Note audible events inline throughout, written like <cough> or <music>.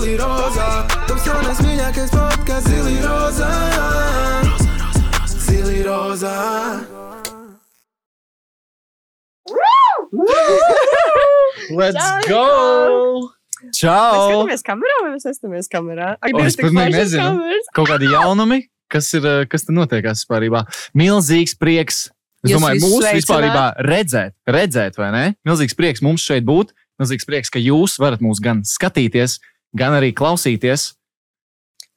zili rozā. Taps jaunais mīļākais podkāsts, zili rozā. Zili rozā. Let's Čau, go! Mēs Čau! skatāmies kamerā vai mēs neskatāmies kamerā? Ak, O, es foršas nezinu. Kaut kādi jaunumi, kas ir, eh, kas te notiekās vispār. Milzīgs prieks. Es Jūs domāju, mūsu vispār redzēt, redzēt, vai ne? Milzīgs prieks mums šeit būt. Milzīgs prieks, ka jūs varat mūs gan skatīties, gan arī klausīties.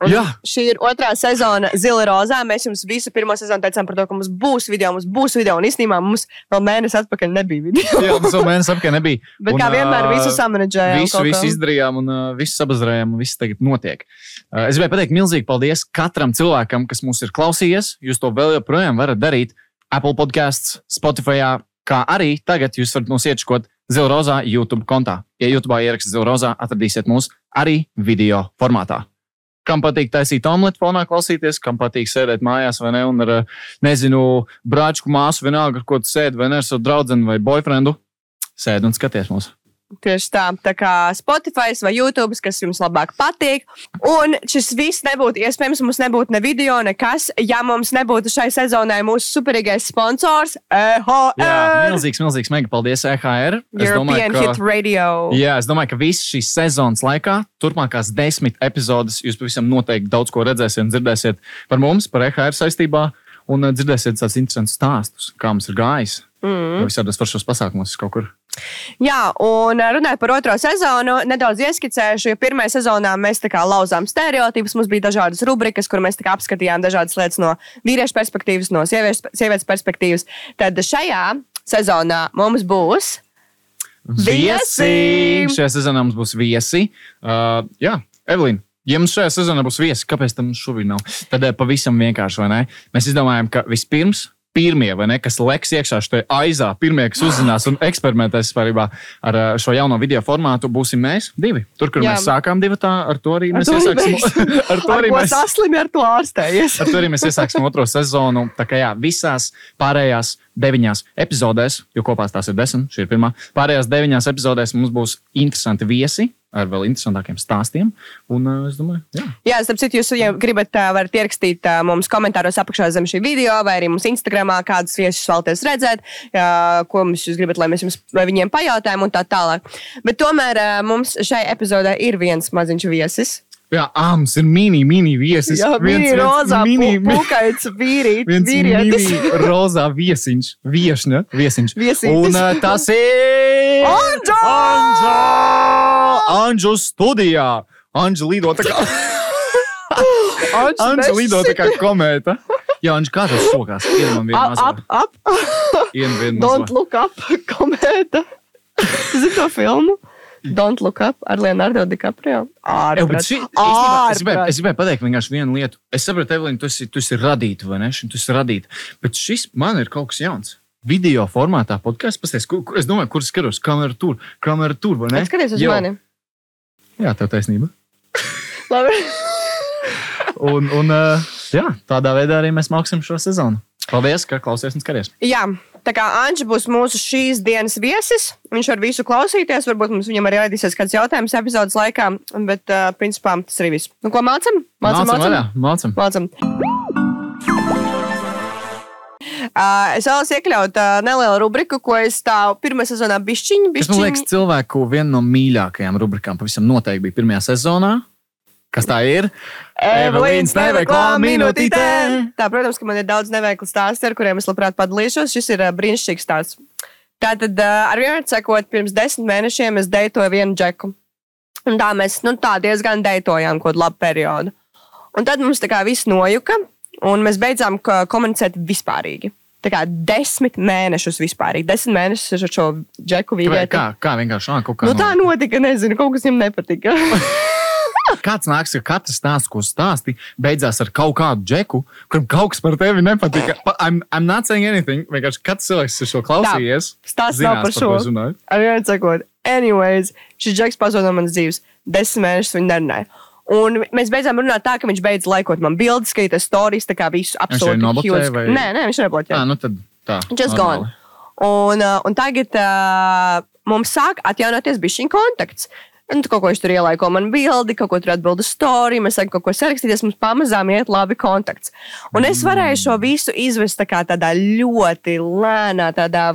Un Jā. Šī ir otrā sezona Zila Rozā. Mēs jums visu pirmo sezonu teicām par to, ka mums būs video, mums būs video. Un īstenībā mums vēl mēnesis atpakaļ nebija video. Jā, tas vēl mēnesis apkārt nebija. <laughs> Bet Un, kā vienmēr, visu samanģējām. Visu, visu izdarījām un uh, visu sabazrējām, un viss tagad notiek. Uh, es gribēju pateikt milzīgi paldies katram cilvēkam, kas mūs ir klausījies. Jūs to vēl joprojām varat darīt Apple podkāsts, Spotify, kā arī tagad jūs varat mūs iečkot Zilrozā YouTube kontā. Ja YouTube ierakstāt Zilrozā, atradīsiet mūs arī video formātā. Kam patīk taisīt omletu fonā, klausīties, kam patīk sēdēt mājās vai ne, un ar, uh, nezinu, brāčku māsu, vienalga, ar ko tu sēdi, vai ne ar savu draugu vai boyfriendu, sēdi un skaties mūsu. Tieši tā, tā kā Spotify vai YouTube, kas jums labāk patīk. Un šis viss nebūtu iespējams, mums nebūtu ne video, nekas, ja mums nebūtu šai sezonai mūsu superīgais sponsors Jā, EHR. milzīgs, milzīgs, mega paldies EHR. European domāju, Hit ka, Radio. jā, es domāju, ka visas šīs sezonas laikā, turpmākās desmit epizodes, jūs pavisam noteikti daudz ko redzēsiet un dzirdēsiet par mums, par EHR saistībā, un uh, dzirdēsiet tādus interesantus stāstus, kā mums ir gājis. Mm. Visādos foršos pasākumos kaut kur. Jā, un eh, runājot par otro sezonu, nedaudz ieskicēšu, jo pirmajā sezonā mēs tā kā lauzām stereotipus. Mums bija dažādas rubrikas, kur mēs apskatījām dažādas lietas no vīriešu perspektīvas, no sieviešu, sievietes perspektīvas. Tad šajā sezonā mums būs Viesi! Šajā sezonā mums būs viesi. Uh, jā, Evelīna. Ja mums šajā sezonā būs viesi, kāpēc tam šobrīd nav? Tad eh, pavisam vienkārši, vai ne? Mēs izdomājām, ka vispirms pirmie, vai ne, kas leks iekšā šajā aizā, pirmie, kas uzzinās un eksperimentēs vispār ar uh, šo jauno video formātu, būsim mēs divi. Tur, kur Jā. Mēs sākām divi, tā ar to arī mēs iesāksim. <laughs> ar to ar arī mēs. saslimi ar to ārstējies. Ar to arī mēs iesāksim otro sezonu. Tā kā jā, visās pārējās deviņās epizodēs, jo kopā tās ir desmit, šī ir pirmā. Pārējās deviņās epizodēs mums būs interesanti viesi ar vēl interesantākiem stāstiem. Un uh, es domāju, jā. Jā, starp citu, jūs, ja gribat, ā, varat ierakstīt ā, mums komentāros apakšā zem šī video, vai arī mums Instagramā, kādus viesus vēlaties redzēt, jā, ko mums jūs gribat, lai mēs jums vai viņiem pajautājam, un tā tālāk. Bet tomēr ā, mums šai epizodē ir viens maziņš viesis. Jā, mums ir mini, mini viesis. Jā, Viens- mini rozā, mini, pukaits, vīrīt, <laughs> viens vīrietis. mini <laughs> rozā viesiņš. Viešņa, viesiņš. Viesītis. Un uh, tas ir Anģa! Anģa! Anģu studijā. Anģa lido tā kā, <laughs> Anģa lido tā kā komēta. Jā, Anģa, kā tas sokās? Ien man vienu Up, mazo. up, up. Ien vienu <laughs> Don't look up, komēta. <laughs> Zini to filmu? Don't look up ar Leonardo DiCaprio. Ārprāt. šī, īstenībā, es, gribēju, es gribēju pateikt vienkārši vienu lietu. Es saprotu, Evelīna, tu esi, tu esi radīta, vai ne? Tu esi radīta. Bet šis man ir kaut kas jauns. Video formātā podkāsts. Es domāju, kur skatos. Kamera tur, kamera tur, vai ne? Skaties uz Jau. mani. Jā, tev taisnība. <laughs> Labi. Un, un uh, jā, tādā veidā arī mēs māksim šo sezonu. Paldies, ka klausies un skaties. Jā, tā kā Anģis būs mūsu šīs dienas viesis, viņš var visu klausīties. Varbūt mums viņam arī radīsies kāds jautājums epizodes laikā, bet uh, principā tas arī viss. Nu, ko mācām? Mācām, Mācam, vaļā, mācam. Mācam. Uh, <laughs> es vēlos iekļaut uh, nelielu rubriku, ko es tā pirmā sezonā bišķiņu, Tas man liekas, bišķiņu. cilvēku viena no mīļākajām rubrikām pavisam noteikti bija pirmajā sezonā. Kas tā ir? Evelīnas neveiklā minūtītē. Tā, protams, ka man ir daudz neveiklu stāstu, ar kuriem es labprāt padalīšos. Šis ir uh, brīnišķīgs stāsts. Tātad, ar vienu sakot, pirms desmit mēnešiem es deitoju vienu džeku. Un tā mēs nu, tā diezgan deitojām kaut kādu labu periodu. Un tad mums tā kā viss nojuka, un mēs beidzām komunicēt vispārīgi. Tā kā desmit mēnešus vispārīgi. Desmit mēnešus ar šo džeku vīrieti. kā, kā vienkārši ā, kaut kā. Nu, tā notika, nezinu, kaut kas viņam nepatika. <laughs> Kāds nāks, ka katrs stāsts, ko stāsti, beidzās ar kaut kādu džeku, kuram kaut kas par tevi nepatika. Pa- I'm, I'm not saying anything. Vienkārši katrs cilvēks, kas šo klausījies, zinās, nav par šo. Ar vienu sakot, anyways, šis džeks pazuda no manas dzīves. Desmit mēnešus viņa nerunāja. Un mēs beidzām runāt tā, ka viņš beidz laikot man bildes, skaitīt stāstus, tā kā visu absolūti. was- vai- Nē, nē, viņš nebloķēja. Jā, nu tad tā. Just normāli. gone. Un, uh, un tagad uh, mums sāk atjaunoties bišķiņa kontakts. Un tu kaut ko viņš tur ielaiko man bildi, kaut ko tur atbild uz storiju, mēs sākam kaut ko sarakstīties, mums pamazām iet labi kontakts. Un es varēju šo visu izvest tā tādā ļoti lēnā, tādā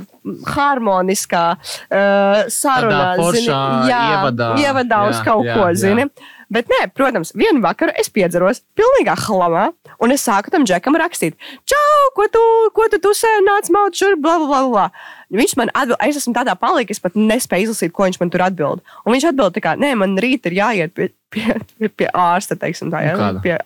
harmoniskā uh, sarunā. Tādā foršā ievadā. ievadā uz Jā, kaut jā, ko, jā. Bet, nē, protams, vienu vakaru es piedzeros pilnīgā hlamā, un es sāku tam džekam rakstīt, Čau, ko tu, ko tu, tu sēdi, nāc, maut, šur, bla, bla, bla. Viņš man atbild, es esmu tādā palīgā, es pat nespēju izlasīt, ko viņš man tur atbild. Un viņš atbild, tā kā, nē, man rīt ir jāiet pie, pie, pie, pie ārsta, teiksim, tā, ja? Nu, kāda? pie,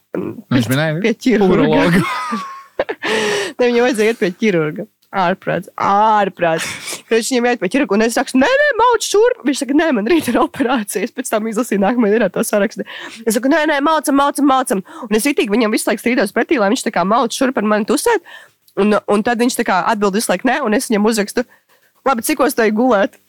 minēja, pie ķirurga. <laughs> Ne, viņam vajadzēja iet pie ķirurga. Ārprāts, ārprāts. Kad viņš viņam iet pie ķirurga, un es saku, nē, nē, mauc šurp. Viņš saka, nē, man rīt ir operācija. Es pēc tam izlasīju nākamajā dienā to sarakstu. Es saku, nē, nē, maucam, maucam, maucam. Un es itīgi viņam visu laiku strīdos pretī, lai viņš tā kā mauc šurp ar mani tusēt. Un, un tad viņš tā kā atbild visu laiku, nē, un es viņam uzrakstu, labi, cikos tai gulēt.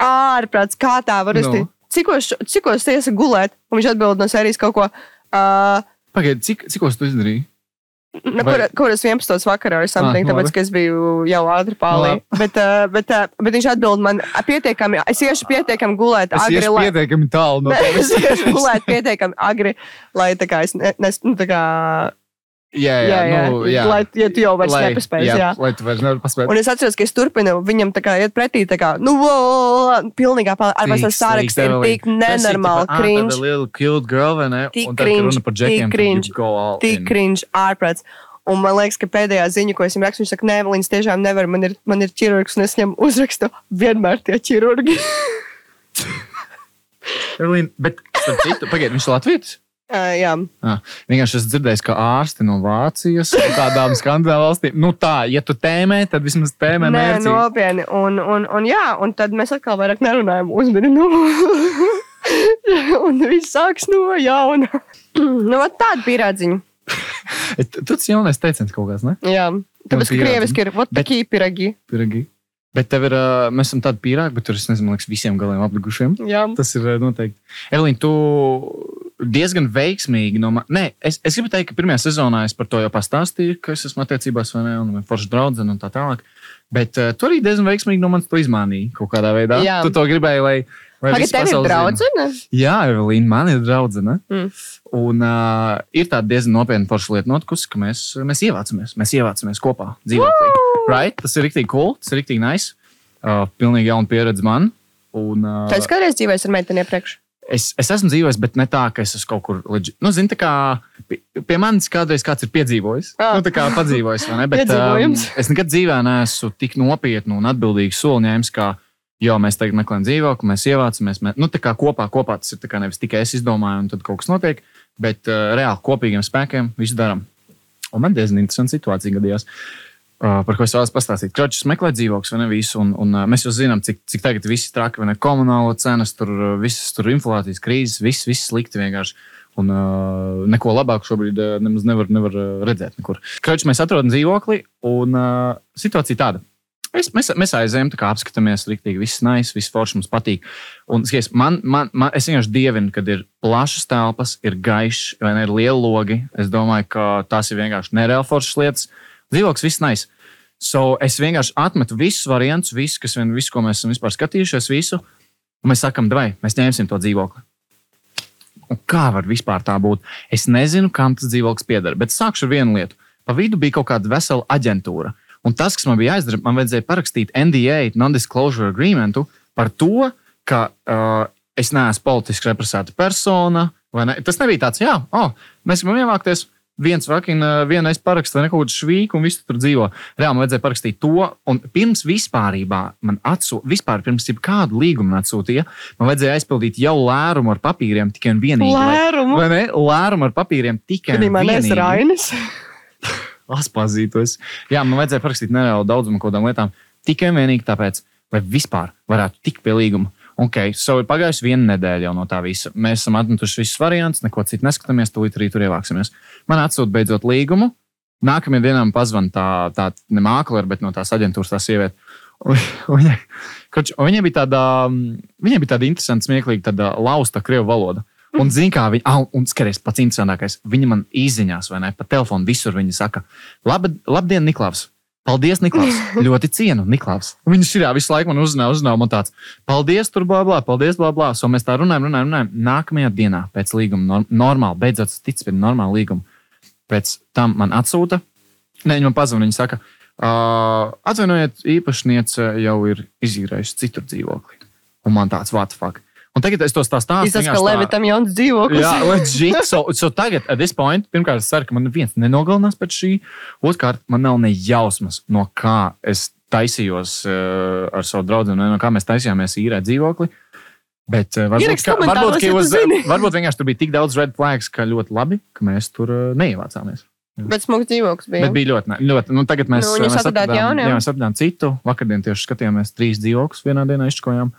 Ārprāts, kā tā var Nu. uzstīt? Cikos, cikos tiesa gulēt? Un viņš atbild no sērijas kaut ko. Uh, Pagaidi, cik, cikos tu izdarīji? Nu, kur, kur es 11. vakarā ar something, Ah, tāpēc, ka es biju jau ātri pārlī. Labi. Bet, uh, bet, uh, bet viņš atbild man pietiekami, es iešu pietiekami gulēt Es agri, lai, pietiekami tālu no Ne, <laughs> es tevis. iešu gulēt pietiekami agri, lai tā kā es, ne, nes, nu, tā kā, Jā, jā, jā, jā, nu, jā. lai, ja tu jau vairs Lai- nepaspēji, jā. jā. Lai tu vairs nevari paspēt. Un es atceros, ka es turpinu viņam tā kā iet pretī, tā kā, nu, pilnīgā pārlī, ar tas saraksts slikti, ir tik nenormāli cringe. tāda liela cute girl, vai ne? Tik cringe, tik cringe, Tik in. cringe, ārprāts. Un man liekas, ka pēdējā ziņa, ko es viņam rakstu, viņš saka, nē, Līns tiešām nevar, man ir, man ir ķirurgs, un es viņam uzrakstu vienmēr tie ķirurgi. <laughs> Evelīna, bet, starp citu, pagaidi, viņš ir Latvijas? Uh, jā, Ah, vienkārši esmu dzirdējis, ka ārsti no Vācijas, no tādām skandināvu valstīm, nu tā, ja tu tēmē, tad vismaz tēmē nē, mērķi. nopietni. Un, un, un, jā, un tad mēs atkal vairāk nerunājam, uzmini, nu. <laughs> un viss sāks no jauna. <clears throat> nu, vat tāda pierādziņa. <laughs> Tas jaunais teiciens kaut kāds, ne? Jā, tāpēc, krieviski ir, Bet- takī piragi. Piragi. Bet tev ir, mēs esam tādi pīrāgi, bet tur es nezinu, liekas, visiem galiem apdugušiem. Jā. Tas ir noteikti. Evelīna, tu diezgan veiksmīgi no manis. Nē, es, es gribu teikt, ka pirmajā sezonā es par to jau pastāstīju, ka es esmu attiecībās vai ne, un man forši draudzene un tā tālāk. Bet uh, tu arī diezgan veiksmīgi no manis to izmānīji kaut kādā veidā. Jā. Tu to gribēji, lai. lai Pagaid, visa tev ir draudzene? Jā, Evelīna, man ir draudzene. Mm. Un uh, ir tāda diezgan nopietna forša lieta notikusi, ka mēs, mēs ievācamies, mēs ievācamies kopā dzīvoklī. Right? Tas ir rīktīgi cool, tas ir rīktīgi nice. Uh, pilnīgi jauna pieredze man. Un, uh, Tu esi kādreiz dzīvojis ar meiteni iepriekš? Es, es esmu dzīvojis, bet ne tā, ka es esmu kaut kur leģi... Nu, zini, tā kā pie, manis kādreiz kāds ir piedzīvojis. Ah. Nu, tā kā padzīvojis, vai ne? Bet, um, es nekad dzīvē neesmu tik nopietnu un atbildīgu soli ņēmis, jo mēs tagad meklējam dzīvokli, mēs ievācamies. Mēs, nu, tā kā kopā, kopā tas ir nevis tikai es izdomāju, un tad kaut kas notiek, bet uh, reāli kopīgiem spēkiem visu darām. Un man diezgan interesanta situācija gadījās. Uh, par ko es vēlos pastāstīt. Kročs meklē dzīvokli, vai ne visu, un, un uh, mēs jau zinām, cik, cik tagad viss ir traki, vai ne komunālo cenas, tur uh, visas tur inflācijas krīzes, viss, viss slikti vienkārši. Un uh, neko labāku šobrīd uh, nemaz nevar, nevar uh, redzēt. Nekur. Kročs mēs atrodam dzīvokli, un uh, situācija tāda. Es, mēs, mēs aizējām, kā apskatāmies, rīktīgi, viss nice, viss forši mums patīk. Un, skaties, man, man, man, es vienkārši dievinu, kad ir plašas telpas, ir gaišs, vai ne, ir liela logi. Es domāju, ka tās ir vienkārši nereāli foršas lietas. Dzīvoklis viss nice. So es vienkārši atmetu visus variantus, visu, kas vien, visu, ko mēs esam vispār skatījušies, visu. Un mēs sakām, vai mēs ņemsim to dzīvokli. Un kā var vispār tā būt? Es nezinu, kam tas dzīvoklis pieder, bet sākšu ar vienu lietu. Pa vidu bija kaut kāda vesela aģentūra. Un tas, kas man bija jāizdara, man vajadzēja parakstīt NDA, Non-Disclosure Agreementu, par to, ka uh, es neesmu politiski represēta persona. Ne? Tas nebija tāds, jā, oh, mēs gribam ievākties. Viens vakin, uh, vienais paraksts, vai ne kaut kāda švīka, un viss tur dzīvo. Reāli man vajadzēja parakstīt to, un pirms vispārībā man atsūtīja, vispār pirms kādu līgumu man atsūtīja, man vajadzēja aizpildīt jau lērumu ar papīriem tikai un vienīgi. Lērumu. Vai ne? Lērumu ar papīriem tikai un vienīgi. Rainis. <laughs> Atpazītos. Jā, man vajadzēja parakstīt nereāli daudzumu kaut kādām lietām. Tikai un vienīgi tāpēc, lai vispār varētu tikt pie līguma. Ok, so ir pagājusi viena nedēļa jau no tā visa. Mēs esam atmetuši visus variantus, neko citu neskatāmies, tūlīt arī tur ievāksimies. Man atsūta beidzot līgumu. Nākamajā dienā man pazvan tā, tā ne mākslinieka, bet no tās aģentūras tā sieviete. Viņai, <laughs> viņai, bija tāda, mm, viņai bija tāda interesanta, smieklīga, tāda lausta krievu valoda. Un, <laughs> zini, kā viņa, ah, un skaties, pats interesantākais, viņa man īsiņās, vai ne, pa telefonu visur viņa saka, Laba, labdien, Niklaus! Paldies, Niklaus. <laughs> ļoti cienu, Niklaus. Viņš ir jā, visu laiku man uzzināja, uzzināja man tāds - paldies, tur blā, blā, paldies, blā, blā. So mēs tā runājam, runājam, runājam. Nākamajā dienā pēc līguma, norm, normāli, beidzot, tic pēc normāla līguma. Pēc tam man atsūta, ne, viņa man pazvanīja, viņa saka, uh, atvainojiet, īpašniece jau ir izīrējusi citur dzīvokli. Un man tāds, what the fuck. Un tagad es to stāstu. Izsaka, ka Levitam jauns dzīvoklis. Jā, <laughs> legit. So, so tagad, at this point, pirmkārt, es ceru, ka man neviens nenogalinās pēc šī. Otrkārt, man nav ne jausmas, no kā es taisījos uh, ar savu draugu, no kā mēs taisījāmies īrēt dzīvokli. Bet uh, varbūt, ka, varbūt, ka uz, <laughs> varbūt vienkārši tur bija tik daudz red flags, ka ļoti labi, ka mēs tur uh, neievācāmies. Bet smugs dzīvoklis bija. Bet bija ļoti, ļoti nu, tagad mēs, Nu, mēs atradām, jaunu, jā, mēs atradām citu. Vakardien tieši skatījāmies trīs dzīvokļus vienā dienā izšķirojām.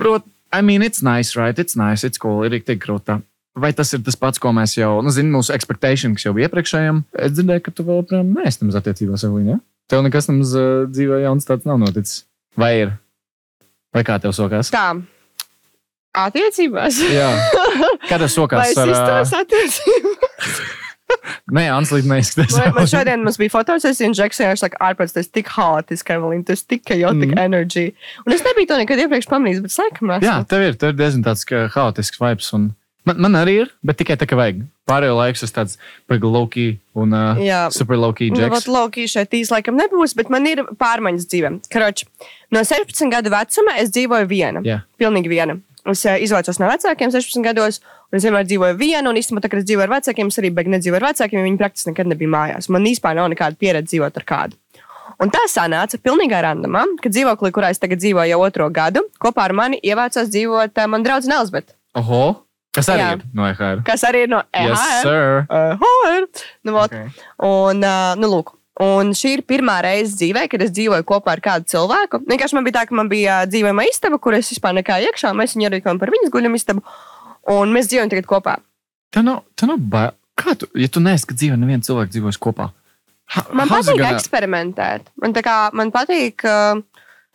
Protams, I mean, it's nice, right? It's nice, it's cool, ir tik krūta. Vai tas ir tas pats, ko mēs jau, nu, zinām, mūsu expectation, kas jau bija iepriekšējiem? Es dzirdēju, ka tu vēl joprojām neesi tam attiecībās, Evelīna. Ja? Tev nekas tam uh, dzīvē jauns tāds nav noticis. Vai ir? Vai kā tev sokās? Tā. Attiecībās. Jā. Kā tev Vai sokās es ar... izturos Uh, attiecībās? Nē, Anslīt neizskatās. Man, man šodien mums bija fotosesija, un Džeks vienkārši saka, ārpus tas tik haotiski, Evelīna, tas tik chaotic mm. energy. Un es nebiju to nekad iepriekš pamanījis, bet laikam esmu. Jā, tev ir, tev ir diezgan tāds haotisks vibes. Un man, man arī ir, bet tikai tā, ka vajag. Pārējo laiku es tāds low-key un uh, Jā. super low-key Nu, džeks. vat Loki šeit īsti laikam nebūs, bet man ir pārmaiņas dzīvē. Karoči, no 16 gadu vecuma es dzīvoju viena. Jā. Pilnīgi viena. Es uh, izvaicos no vecākiem 16 gados, un es vienmēr dzīvoju viena. Un īstenībā, kad es dzīvoju ar vecākiem, es arī beigās nedzīvoju ar vecākiem, jo viņi praktiski nekad nebija mājās. Man īstenībā nav nekāda pieredze dzīvot ar kādu. Un tā sanāca pilnīgā randumā, ka dzīvoklī, kurā es tagad dzīvoju jau otro gadu, kopā ar mani ievācās dzīvot uh, man draudzene Elzbieta, Oho! Kas arī Jā. ir no EHR? kas arī ir no EHR. Yes, sir. EHR. Nu, vot, Okay. Un, uh, nu, lūk, un šī ir pirmā reize dzīvē, kad es dzīvoju kopā ar kādu cilvēku. Vienkārši man bija tā, ka man bija dzīvojama istaba, kur es vispār nekā iekšā. Mēs viņu ierīkojam par viņas guļam istabu. Un mēs dzīvojam tagad kopā. Tev nav, tev nav bail. Kā tu, ja tu neesi, ka dzīvo neviens cilvēks dzīvos kopā? Ha, Man patīk gonna- eksperimentēt. Man, tā kā, man patīk. Uh,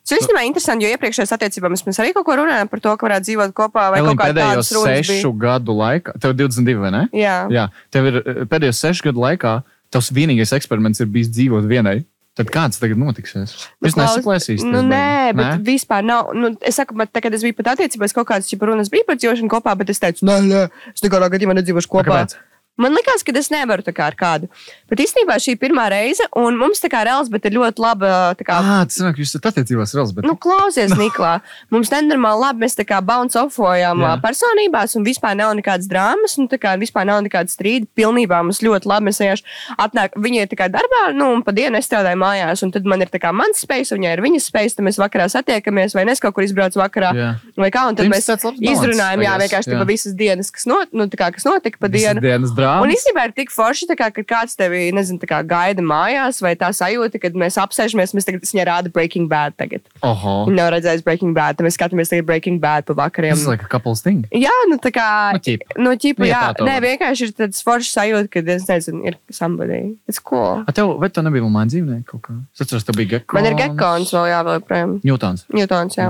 Tas īstenībā ir interesanti, jo iepriekšējās attiecībās mēs arī kaut ko runājām par to, ka varētu dzīvot kopā vai Elīna, kaut kādā pēdējos sešu gadu laikā, tev ir 22, vai ne? Jā. Jā, tev ir eh, pēdējos sešu gadu laikā, tavs vienīgais eksperiments ir bijis dzīvot vienai. Tad kāds tagad notiksies? Nu, klaus- nesaplēsīsiet. Nu, nē, bet nē? vispār nav. Nu, es saku, tā, kad es biju pat attiecībās, kaut kādas čipa runas bija par dzīvošanu kopā, bet es teicu, nē, nē, es nekādā gadījumā nedzīvošu kopā. Kāpēc? Man liekas, ka es nevaru tā kā ar kādu. Bet īstenībā šī ir pirmā reize, un mums tā kā reāls, bet ir ļoti laba. tā Kā, Ah, tas nāk, jūs esat attiecībās ar Elzbieti. Nu, klausies, Niklā. <laughs> Mums nenormāli labi. Mēs tā kā bounce ā, personībās, un vispār nav nekādas drāmas, un tā kā vispār nav nekāda strīda. Pilnībā mums ļoti labi. Mēs vienkārši atnāk, viņa ir tā kā darbā, nu, un pa dienu es strādāju mājās, un tad man ir tā kā mans spēks, un viņai ir viņas spēks, tad mēs vakarā satiekamies, vai nes kaut kur izbrauc vakarā. Jā. Vai kā, un tad Jums mēs izrunājam, jā, vienkārši tā visas dienas, kas, not, nu, kā, kas notika pa Visas dienu. dienas Un drāmas. īstenībā ir tik forši, kā, kad kāds tevi, nezinu, kā gaida mājās, vai tā sajūta, kad mēs apsēžamies, mēs tagad, viņai rādu Breaking Bad. Viņa nav redzējusi Breaking Bad, tad mēs skatāmies tagad Breaking Bad pa vakariem. Tas ir like a couple's thing. Jā, nu tā kā. Nu, ķip. Nu, ķipa, Nu, jā, to nē, vienkārši ir tāds foršs sajūta, kad es nezinu, ir somebody. It's cool. A tev, vai tev nebija vēl mājas dzīvnieki kaut kā? Es atceros, tev bija gekons. Man ir gekons vēl jāvēl projām. Ņūtons. Ņūtons, jā.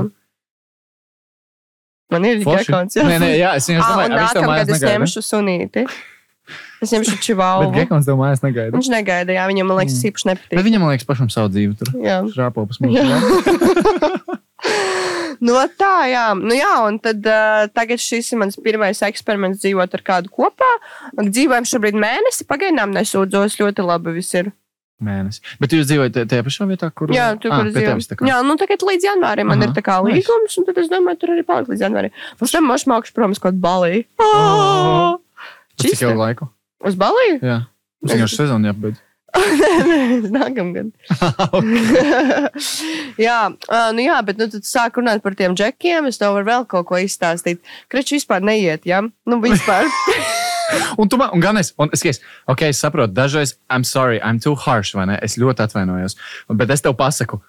Man ir gekons, jā. Nē, nē, jā, es <laughs> vienkārši Ah, domāju, un ka tev mājās nākamgad es ņemšu sunīti. Es ņemšu Bet čivālu. gekons tev mājās negaida. Viņš negaida, jā, viņam, man liekas, tas īpaši Bet nepatīk. viņam, man liekas, pašam savu dzīvi tur. Jā. Šrāpopas <laughs> Jā. mūžā. <laughs> Nu, tā, jā. Nu, jā, un tad uh, tagad šis ir mans pirmais eksperiments dzīvot ar kādu kopā. Dzīvojam šobrīd mēnesi, pagaidām nesūdzos, ļoti labi viss ir. Mēnesis. Bet jūs dzīvojat tajā pašā vietā, kur Jā, tur ah. Jā, nu tagad līdz janvārim man Aha, ir tā kā līgums, un tad es domāju, tur arī palikt līdz janvārim. Pēc tam mašs mākšu, protams, kaut balī. Oh. Uz Cik ilgu laiku? Uz balī? Jā. Mums vienkārši sezona jāpabeidz. <laughs> Nākamgad. <laughs> jā, nu jā, bet nu, tad sāk runāt par tiem džekiem. Es tev varu vēl kaut ko izstāstīt. Krečs vispār neiet, jā? Nu, vispār. <laughs> Un, tu man, un gan es, un es, es, okay, es saprotu, dažreiz, I'm sorry, I'm too harsh, vai ne? Es ļoti atvainojos. Bet es tev pasaku,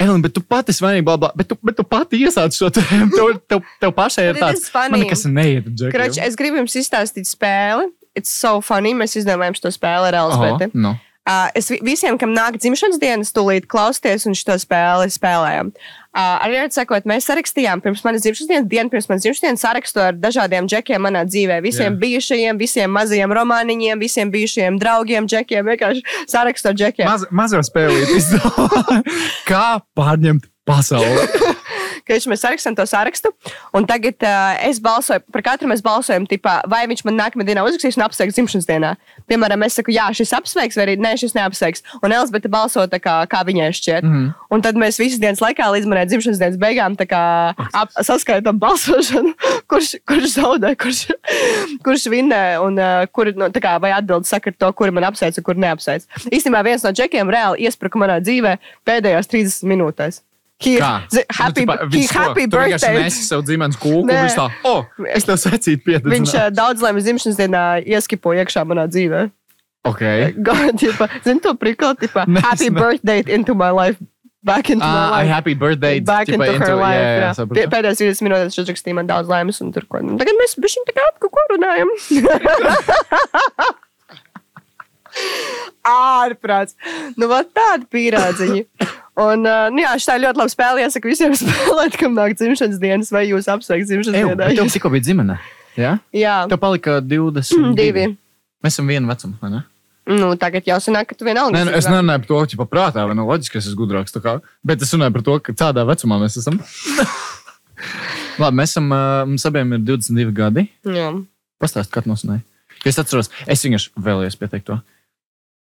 Elīna, bet tu pati svainīgi, bla, bla, bet tu, bet tu pati iesāci šo te, <laughs> tev, tev, tev pašai ir tāds, man nekas neiet. Krečs, es gribu jums izstāstīt spēli. It's so funny. Mēs izdomājām šo spēli ar Elzbieti. no. Uh, es vi- visiem, kam nāk dzimšanas dienas, tūlīt klausieties un šo spēli spēlējam. Uh, arī sakot, mēs sarakstījām pirms manas dzimšanas dienas, dienu pirms manas dzimšanas dienas sarakstu ar dažādiem džekiem manā dzīvē. Visiem Jā. bijušajiem, visiem mazajiem romāniņiem, visiem bijušajiem draugiem, džekiem. Vienkārši sarakstu ar džekiem. Maz, mazo spēlīt. <laughs> Kā pārņemt pasauli? Ka viņš mēs sarakstām to sarakstu. Un tagad uh, es balsoju, par katru mēs balsojam, tipā, vai viņš man nākamajā dienā uzrakstīs un apsveiks dzimšanas dienā. Piemēram, es saku, jā, šis apsveiks, vai arī nē, šis neapsveiks. Un Elizabete balso tā kā, kā viņai šķiet. Mm. Un tad mēs visas dienas laikā līdz manai dzimšanas dienas beigām kā ap, saskaitām balsošanu, <laughs> kurš, kurš zaudē, kurš, kurš vinnē un uh, kur, nu, kā, vai atbildi saka ar to, kuri man apsveic un kur neapsveic. Īstenībā viens no džekiem reāli iespruka manā dzīvē pēdējās 30 minūtēs. He, Kā? zi- happy, Nu, he viņš ko? happy vienkārši birthday. nesi savu ģimenes kūku. Viņš tā, oh, es tev secīju piedāvāju. Viņš uh, daudz laimes dzimšanas dienā ieskipo iekšā manā dzīvē. Ok. <laughs> Zini, to priklu, tipā, Nē, es happy ne- birthday into my life. Back into Ah, my life. happy birthday. Back tipa, into her life. jā, jā, jā. Pēdējās 20 minūtēs viņš rakstīja man daudz laimes, un tur ko. nu, Tagad mēs bijām tā kā kaut ko runājam. <laughs> Ārprāts. Nu, vat tāda pīrādziņa. Un, uh, nu, jā, šī ļoti labi spēlē. Iesaku visiem <laughs> spēlēt, kam nāk dzimšanas dienas, vai jūs apsveikt dzimšanas bet tev tikko bija dzimene. Jā? Jā, Tev palika <clears throat> 20. divi. Mēs esam viena vecuma, vai ne? Nu, tagad jau sanāk, ka tu vienalga. Nē, nu, es nerunāju par to, ka prātā vai ne loģiski, es esmu gudrāks. Bet es runāju par to, ka tādā vecumā mēs esam. <laughs> Labi, mēs esam, uh, mums abiem ir 22 gadi. Jā. Pastāstiet, kad nosinēja. Es atceros, es vienkārši vēlējos pieteikt to.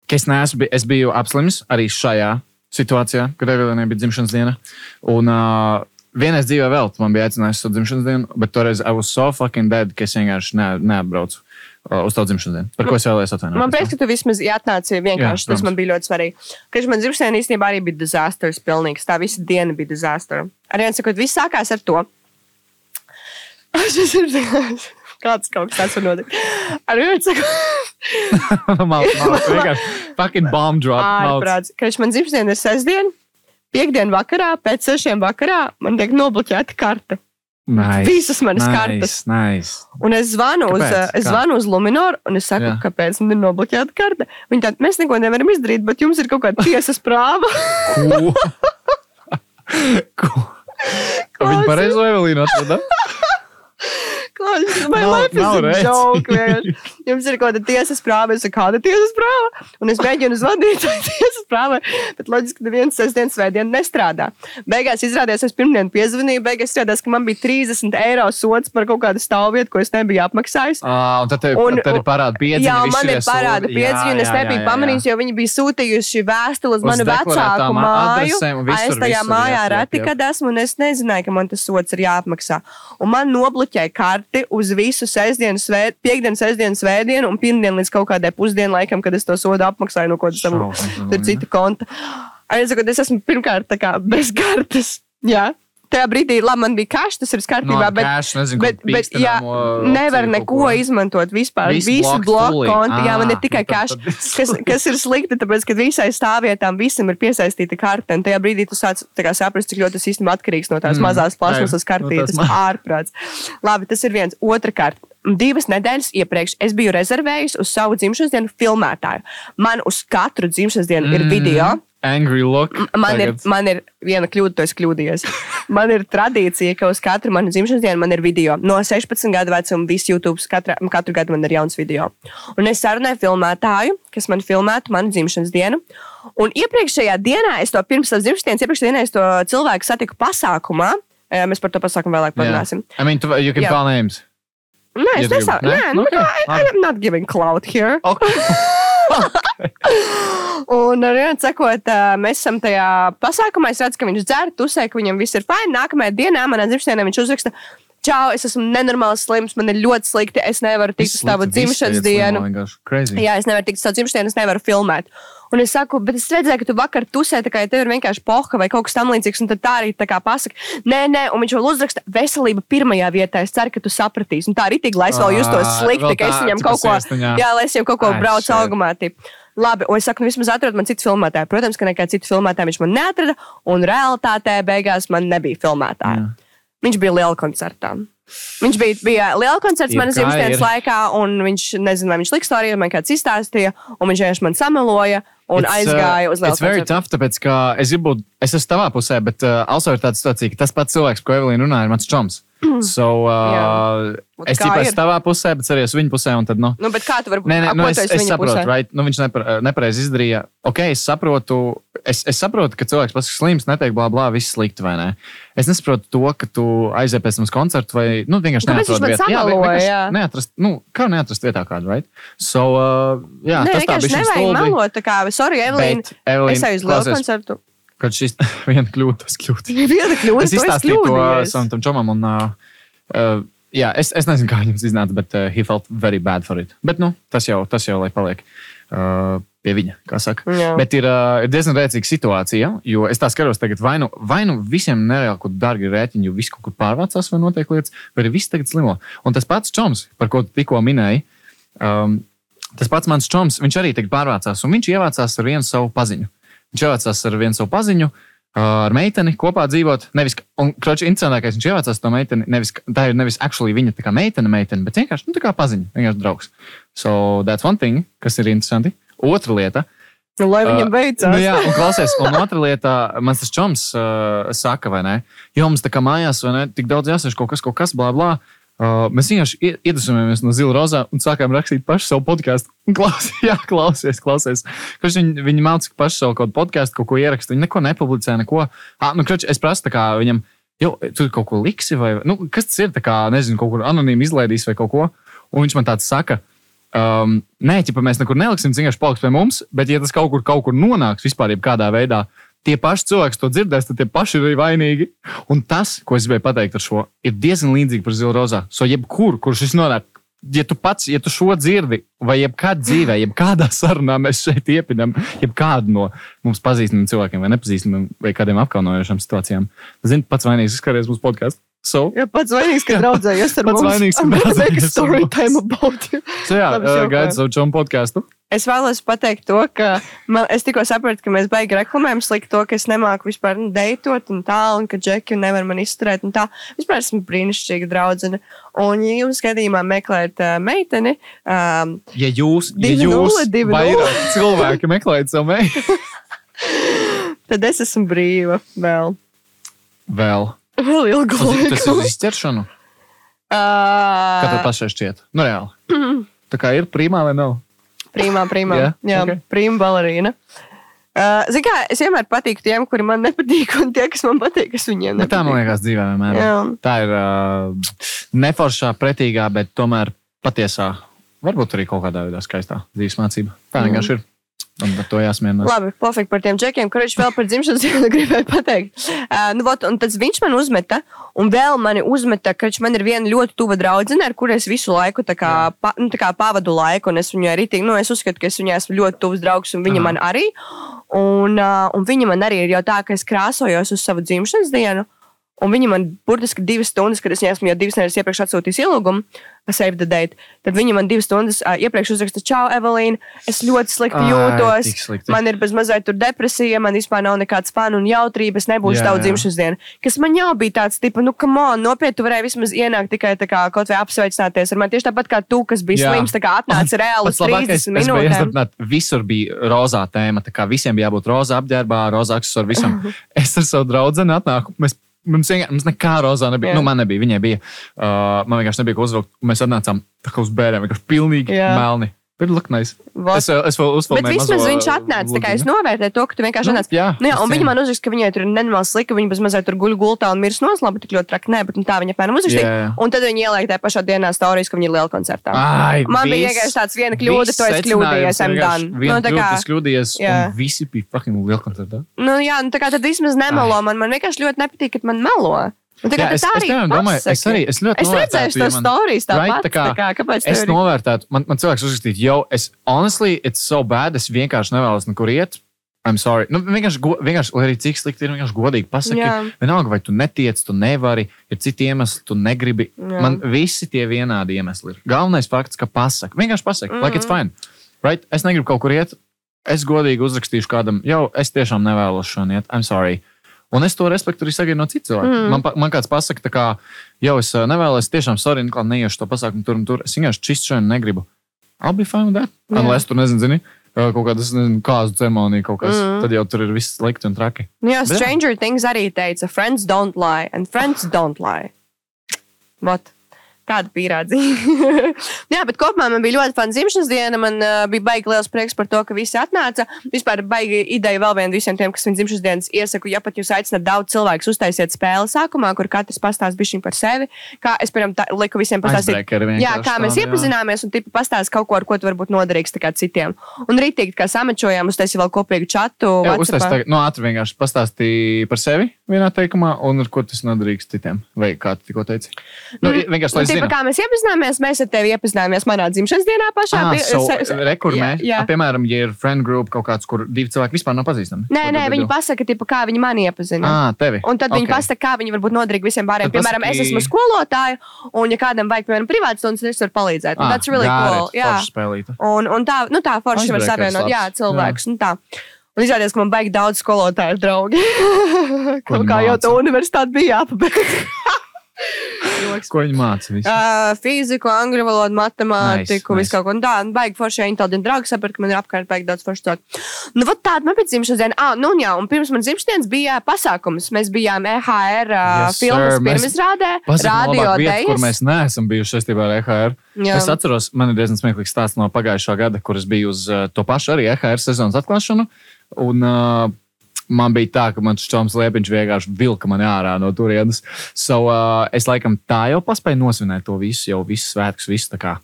Ka es, neesmu, es biju apslims arī šajā situācijā, kad Evelīnai bija dzimšanas diena. Un uh, vienreiz dzīvē vēl man bija aicinājums uz dzimšanas dienu, bet toreiz I was so fucking dead, ka es vienkārši ne, neatbraucu uh, uz tavu dzimšanas dienu. Par ko es vēlējos atvainoties. Man prieks, ka tu vismaz atnāci vienkārši. Jā, tas man bija ļoti svarīgi. Kad man dzimšanā īstenībā arī bija disasters pilnīgs. Tā visa diena bija disasters. Arī viens sakot, viss sākās ar to. <laughs> Šis ir kāds kaut kas notikt. Arī viens sakot, Mal, mal, vienkārši fucking bomb drop. ārprāts. Kad man dzimšanā ir sestdiena, piekdiena vakarā, pēc sešiem vakarā man tiek nobloķēta karte. Nice. Visas manas nice, kartes. Nice. Un es zvanu, uz, Kāpēc? es Kā? zvanu uz Luminoru, un es saku, Jā. Kāpēc man ir nobloķēta karte. Viņi tādi, mēs neko nevaram izdarīt, bet jums ir kaut kāda tiesas prāva. Ko? <laughs> Ko? Viņa pareizo Evelīnu atrada. <laughs> Klausies, my Nav- life is nav a redz. joke. vienkārši. Jums ir kaut kāda tiesas prāva, es saku, kāda tiesas prāva? Un es mēģinu zvanīt <laughs> tai tiesas prāvai, bet loģiski, ka neviens sestdienas svētdien nestrādā. Beigās izrādījās, es pirmdien piezvanīju, beigās izrādījās, ka man bija 30 eiro sots par kaut kādu stāvvietu, ko es nebiju apmaksājis. Ah, un tad tev, Un- tad ir parāda piedziņa. Jā, man ir parāda piedziņa, un es nebiju pamanījis, jo viņi bija sūtījuši vēstuli uz Uz manu vecāku māju. A, Es visur, tajā visur, mājā jā, jā, reti, kad esmu, un es nezināju, ka man tas sots ir jāapmaksā. Un man nobloķēja karti uz visu sestdienu, svēt, piekdienu, sestdienu, svētdienu un pirmdienu līdz kaut kādai pusdienu laikam, kad es to sodu apmaksāju no kaut kāda Šausmas, tur cita konta. Saku, es esmu pirmkārt tā kā bez kartes. Jā. Tajā brīdī, labi, man bija cash, tas ir No, kārtībā, bet, cash, nezinu, bet, bet jā, nevar neko ko. izmantot vispār. Visu Visu bloku kontu, jā, man ir tikai nu cash, tad- kas, kas ir slikti, tāpēc, ka visai stāvvietām visam ir piesaistīta karte. Un tajā brīdī tu sāc saprast, cik ļoti tas īstenībā atkarīgs no tās Mm, mazās plasmasas no kartītes. ma- Ārprāts. Labi, tas ir viens. Otrakārt. Divas nedēļas iepriekš es biju rezervējis uz savu dzimšanas dienu filmētāju. Man uz katru dzimšanas dienu mm. ir video. Angry look. Man ir, tagad. man ir viena kļūda, tu esi kļūdījies. Man ir tradīcija, ka uz katru manu dzimšanas dienu man ir video. No 16 gadu vecuma viss YouTube katra, katru gadu man ir jauns video. Un es sarunāju filmētāju, kas man filmētu manu dzimšanas dienu. Un iepriekšējā dienā, es to pirms savas dzimšanas dienas, iepriekšējā dienā es to cilvēku satiku pasākumā. Mēs par to pasākumu vēlāk parunāsim. I mean, you can Jā. call names. Nē, es Ja gribi. nesāku. Nē? Nē, nu, Okay, kā, I, I labi. am not giving clout here. Okay. <laughs> <laughs> Un, vienu sakot, mēs esam tajā pasākumā. Es redzu, ka viņš dzer, tusē, ka viņam viss ir fini. Nākamajā dienā manā dzimšanā viņš uzraksta. Čau, es esmu nenormāls slims, man ir ļoti slikti. Es nevaru tikt uz tavu dzimšanas dienu. Jā, es nevaru tikt uz tavu dzimšanas dienu, es nevaru filmēt. Un es saku, bet es redzēju, ka tu vakar tusē, tā kā ja tev ir vienkārši poha vai kaut kas tamlīdzīgs, un tad tā arī tā kā pasaka, nē, nē, un viņš vēl uzraksta veselība pirmajā vietā. Es ceru, ka tu sapratīsi. Un tā arī tik, lai es vēl justos slikti, ka es viņam kaut ko, jā, lai es viņam kaut ko braucu augumā. Tip. Labi, un es saku, nu, vismaz atrod man citu filmētāju. Protams, ka nekā citu filmētāju viņš man neatrada, un realitātē beigās man nebija filmētāja. Jā. Viņš bija liela koncertā. Viņš bija, bija liela koncerts manas dzimšanas laikā, un viņš nezina, vai viņš liks to arī, vai kāds izstāstīja, un viņš vienkārši man sameloja. Un It's, uh, aizgāju uz It's very Lielkoncertu. tough, tāpēc, ka es gribu es esmu tavā pusē, bet uh, also ir tāda situācija, ka tas pats cilvēks, ko Evelīna runāja, ir mans čoms. <clears throat> So, uh, es tikai esmu tavā pusē, bet arī esmu viņa pusē. Tad, nu, Nu, kā tu vari ap nu es, es saprotu, right? nu, viņš nepar, nepareizi izdarīja. Ok, es saprotu, es, es saprotu, ka cilvēks pasakā, slims, neteikt, blā, blā, viss slikti vai nē. Es nesaprotu to, ka tu aizies pēc uz koncertu vai nu, vienkārši man vietu. Jā, vienkārši jā? Neatrast, nu, kā neatrast vietā kādu, right? So, uh, jā, Nē, tas tā bija nevajag melot. Tā kā, sorry, Evelīna, es klausies, Lielkoncertu. Kad šis <laughs> viena kļūda, tas kļūda. Viena kļūda, Es izstāstīju to kļūdījies. savam čomam, un uh, uh, jā, es, es nezinu, kā viņam iznāca, bet uh, he felt very bad for it. Bet nu, tas jau, tas jau lai paliek uh, pie viņa, kā saka. Jā. Bet ir, uh, ir diezgan rēcīga situācija, jo es tā skatos, tagad vai nu, vai nu visiem nereāli kaut kādi dārgi rēķini, jo viss kaut kur pārvācās vai notiek lietas, vai arī viss tagad slimo. Un tas pats čoms, par ko tu tikko minēji. Um, Tas pats mans čoms, viņš arī tagad pārvācās, un viņš ievācās ar vienu savu paziņu. Viņš ievācās ar vienu savu paziņu, uh, ar meiteni kopā dzīvot. Nevis, un, kroči, interesantākais, viņš ievācās to meiteni. Nevis, tā ir nevis actually viņa tā kā meitene, meitene, bet vienkārši nu, tā kā paziņa, vienkārši draugs. So that's one thing, kas ir interesanti. Otra lieta. Nu, lai viņam Uh, beidzās. Nu, jā, un klausies, un otra lieta, man tas čoms uh, saka, vai ne? Jo mums tā kā mājās, vai ne, tik daudz jāsaka kaut kas, kaut kas, blā, blā. Uh, mēs vienkārši ie- iedvesmojamies no zila rozā un sākām rakstīt pašu savu podkāstu. <laughs> Jā, klausies, klausies. Kurš viņi, viņi mācīja pašu savu kaut podkāstu, kaut ko ierakstīt. Viņi neko nepublicē, neko. Ah, nu, kroč, es prasu viņam, jo tu kaut ko liksi, vai nu, kas tas ir, tā kā, nezinu, kaut kur anonīmi izlaidīs vai kaut ko. Un viņš man tāds saka, Um, nē, ja mēs nekur neliksim, vienkārši paliks pie mums, bet, ja tas kaut kur, kaut kur nonāks vispār, kādā veidā, tie paši cilvēki to dzirdēs, tad tie paši ir arī vainīgi. Un tas, ko es gribēju pateikt ar šo, ir diezgan par zilu rozā. So, jebkur, kurš šis nonāk, ja tu pats, ja tu šo dzirdi, vai jebkādā dzīvē, jebkādā sarunā mēs šeit iepinām, jebkādu no mums pazīstamiem cilvēkiem, vai nepazīstamiem, vai kādiem apkaunojošiem situācijām, zini, pats vainīgs izskaries mūsu podkāstu. So, Jā, pats vainīgs, ka draudzējies ar Pats mums. vainīgs, ka draudzējies ar mums. so jā, uh, gaida savu čomu podkāstu. Es vēlos pateikt to, ka man, es tikko sapratu, ka mēs baigi reklamējam slikti to, ka es nemāku vispār nu, deitot un tā, un ka džeki nevar man izturēt un tā. Vispār esmu brīnišķīga draudzene. Un, ja jums gadījumā meklējat uh, meiteni, um, Ja jūs, ja jūs nulle, divi vairāk cilvēki meklējat savu meitu, <laughs> tad es esmu brīva vēl. vēl Vēl ilgu tas, tas laiku. ir izķeršana. Kā tev Uh, pašai šķiet? Nu, reāli. <clears throat> Tā kā ir primā vai nav? Prīmā, prīmā. Jā, Jā, jā ok. okay. prīmā balerīna. Uh, Ziniet, kā es vienmēr patīku tiem, kuri man nepatīk, un tie, kas man patīk, es viņiem Nu, tā man nepatīk. liekas dzīvē vienmēr. Jā. Tā ir uh, neforšā, pretīgā, bet tomēr patiesā, varbūt arī kaut kādā veidā skaistā dzīves mācība. Tā Mm. vienkārši ir. Un par to jāsmierinās. Labi, pofīgi par tiem džekiem, kurš vēl par dzimšanas dienu <laughs> gribēju pateikt. Uh, nu, vot, un tad viņš man uzmeta, un vēl mani uzmeta, ka viņš man ir viena ļoti tuva draudzene, ar kuru es visu laiku kā, pa, nu, kā pavadu laiku, un es viņai arī tīk, nu, es uzskatu, ka es viņai esmu ļoti tuvs draugs, un viņa Aha. man arī. Un, uh, un viņa man arī ir jau tā, ka es krāsojos uz savu dzimšanas dienu. Un viņa man burtiski divas stundas, kad es esmu jau divas nedēļas iepriekš atsūtījis ielūgumu, save the date. Tad viņa man divas stundas uh, iepriekš uzraksta, Čau, Evelīna, es ļoti slikti Ai, jūtos. slikti. Man ir bez mazliet tur depresija, man vispār nav nekāds fanu un jautrības, Jā, tavu dzimšanas dienu. Kas man jau bija tāds, tipa, nu, kam on, nopietni, tu varēji vismaz ienākt tikai tā kā kaut vai apsveicināties ar mani. Tieši tāpat kā tu, kas bija Jā. slims, tā kā atnāca reāli uz Pats labākais, 30 es gribēju minūtēm. visur bija rozā tēma. tā kā Visiem bija jābūt rozā apģērbā, rozā aksesuāru visam. <laughs> Es ar savu draugu atnāku. Mēs, mums, vienkār- mums nekā rozā nebija. Jā. Nu, man nebija, viņai bija. Uh, man vienkārši nebija ko uzvilkt. Mēs atnācām tā kā uz bērniem, vienkārši pilnīgi Jā. melni. Bet look nice. Vot. Es, es vēl Bet uzfilmēju. vismaz mazo, viņš atnāca. Tā kā es novērtēju to, ka tu vienkārši Nu, atnāci. jā, Nu, jā, es un cienu. man uzraksta, ka viņai tur nenormāli slika, viņa bez mazliet tur guļ gultā un mirs noslēpa tik ļoti traki. Nē, bet nu, tā viņa apmēram Jā, uzrakstīja. jā. Un tad viņa ieliek tajā pašā dienā stāstījis, ka viņa ir liela koncertā. Ai, Man bija viss- vienkārši tāds viena kļūda, to es kļūdījos, secinājums I'm done. Nu, tā kā- tas kļūdījies, Jā. un visi bija fucking liela koncertā. Nu, jā, nu, tā kā tad vismaz nemelo man. Man vienkārši ļoti nepatīk, kad man melo. Un tā Jā, es, tas es, piemēram, domāju, es arī es ļoti Es redzēju tos stāstījus tāpat. Right, tā kā tā kā, kāpēc Es ir- novērtētu, man, man cilvēks uzrakstīja, jo es, honestly, it's so bad, es vienkārši nevēlos nekur iet. I'm sorry. Nu, vienkārši, go, vienkārši, lai arī cik slikti ir, vienkārši godīgi pasaki. Jā. Vienalga, vai tu netiec, tu nevari, ir citi iemesli, tu negribi. Jā. Man visi tie vienādi iemesli ir. Galvenais fakts, ka pasaki. Vienkārši pasaki, mm -hmm. like it's fine. Right? Es negribu kaut kur iet. Es godīgi uzrakstīšu kādam, jau es tiešām nevēlos šodien iet. I'm sorry. Un es to respektu arī sagaidu no citiem cilvēkiem. Mm. Man, man kāds pasaka, kā, jau es ā, nevēlos, tiešām, sorry, nekā neiešu to pasākumu tur un tur. Es vienkārši čist šodien negribu. I'll be fine with that. Jā. Unless tu nezini, zini. uh, kaut kādas nezinu, kāzu ceremonija, kaut kas. Mm. Tad jau tur ir viss slikti un traki. Nu, Bet jā. Stranger Things arī teica, friends don't lie, and friends don't lie. What? Tāda pierādzīja. <laughs> Jā, bet kopumā man bija ļoti fana dzimšanas diena. Man uh, bija baigi liels prieks par to, ka visi atnāca. Vispār baigi ideja vēl viena visiem tiem, kas viņa dzimšanas dienas iesaku. Ja pat jūs aicināt daudz cilvēku, uztaisiet spēli sākumā, kur katrs pastāsta bišķiņ par sevi. Kā es, piemēram, tā, liku visiem pastāstīt. Jā, kā mēs jā. iepazināmies un tipa pastāstīt kaut ko, ar ko tu varbūt noderīgs tā citiem. Un rītīgi, kā samačojām, uztaisīja vēl kopīgu čatu. Jā, WhatsAppā. uztais tagad, no ātri vienkārši pastāstīja par sevi vienā teikumā, un ar ko tas noderīgs citiem. Vai kā tu tikko teici? Nu, Mm, vienkārši, lai zinātu. kā mēs iepazīstāmies, mēs ar tevi iepazīstāmies manā dzimšanas dienā pašā. Ah, so, rekurmē, jā, jā. Piemēram, ja ir friend group kaut kāds, kur divi cilvēki vispār nav pazīstami. Nē, nē, viņi vidū? pasaka, tipa, kā viņi mani iepazina. Ah, tevi. Un tad viņi Ok. pasaka, kā viņi var būt noderīgi visiem pārējiem. Piemēram, es pasaki- esmu skolotāja, un, ja kādam vajag, piemēram, privāts stundas, es varu palīdzēt. Un Ah, ir really got cool. it. Jā. Forša spēlīte. Un, un tā, nu, tā forši var savienot jā, labs. Un izrādījās, ka man baigi daudz skolotāju draugi. <laughs> Kaut viņi kā jau māca? tā universitāte bija jāpabeidz. <laughs> Ko viņi māca? visu? Uh, fiziku, angļu valodu, matemātiku, Nice, visu kaut ko tādu. Tā, un baigi forši, ja inteliģenti draugi saprot, ka man ir apkārt baigi daudz foršu cilvēku. Nu, vot tāda man bija dzimšanas diena. Ah, nu, un jā, un pirms man dzimšanas bija pasākums. Mēs bijām EHR uh, Yes, filmas pirmizrādē, radio vieta, kur mēs neesam bijuši saistībā ar EHR. Jā. Es atceros, man ir diezgan smieklīgs stāsts no pagājušā gada, kur es biju uz uh, to pašu arī EHR sezonas atklāšanu. Un, uh, Man bija tā, ka mans čoms Liepiņš vienkārši vilka mani ārā no turienes. So, uh, es laikam tā jau paspēju nosvinēt to visu, jau visu svētkus, visu tā kā.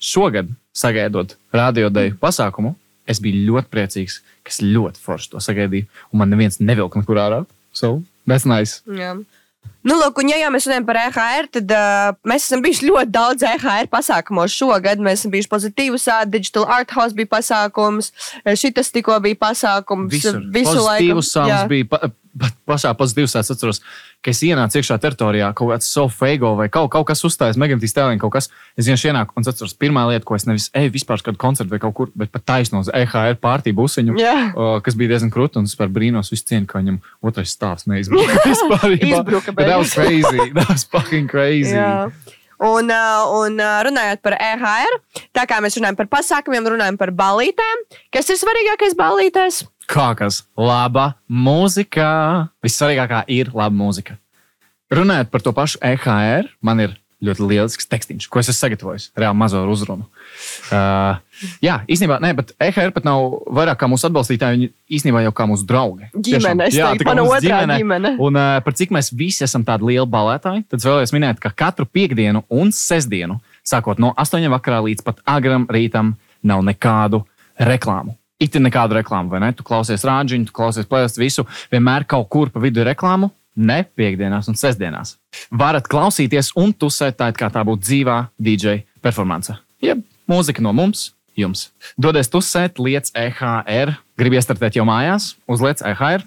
Šogad, sagaidot radiodeju pasākumu, es biju ļoti priecīgs, ka es ļoti forši to sagaidīju. Un man neviens nevilka nekur ārā. So, that's nice. Jā. Nu, lūk, un, ja jau mēs runājam par EHR, tad uh, mēs esam bijuši ļoti daudz EHR pasākumos šogad. Mēs esam bijuši pozitīvs, Digital Art House bija pasākums, šis tikko bija pasākums. Visur. Visu laiku. Pozitīvs Jā. sāls bija. Pa, pa, pašā pozitīvs es atceros, ka es ienācu iekšā teritorijā, kaut kāds sofeigo vai kaut, kaut kas uzstājas, megantīs tēlīņa kaut kas. Es vienkārši ienāku un atceros, pirmā lieta, ko es nevis eju vispār kādu koncertu vai kaut kur, bet pat taisno uz EHR pārtī busiņu. Jā. o, Kas bija diezgan krūti, un es par brīnos visu cienu, ka viņam otrais stāvs neizbruka. Bet bet- that was crazy. That was fucking crazy. Jā. Un, uh, un uh, runājot par EHR, tā kā mēs runājam par pasākumiem, runājam par balītēm, kas ir svarīgākais balītēs? Kā kas? Laba mūzika. Vissvarīgākā ir laba mūzika. Runājot par to pašu EHR, man ir ļoti lielisks tekstīns, ko es esmu sagatavojis. Reāli mazo uzrunu. Uh, jā, īstenībā, nē, bet EHR pat nav vairāk kā mūsu atbalstītāji. Viņi īstenībā jau kā mūsu draugi. Ģimene, jā, tā kā mana otrā ģimene. Un uh, par cik mēs visi esam tādi lieli balētāji, tad vēlējos minēt, ka katru piekdienu un sestdienu, sākot no 8 vakarā līdz pat agram rītam, nav nekādu reklāmu. It ir nekādu reklāmu, vai ne? Tu klausies rāģiņu, tu klausies plēst visu, vienmēr kaut kur pa vidu ir reklāmu. Ne piekdienās un sestdienās. Varat klausīties un tusēt tā, kā tā būtu dzīvā DJ performance. Jeb mūzika no mums, jums. Dodies tusēt, liec EHR, gribi iestartēt jau mājās, uzliec EHR.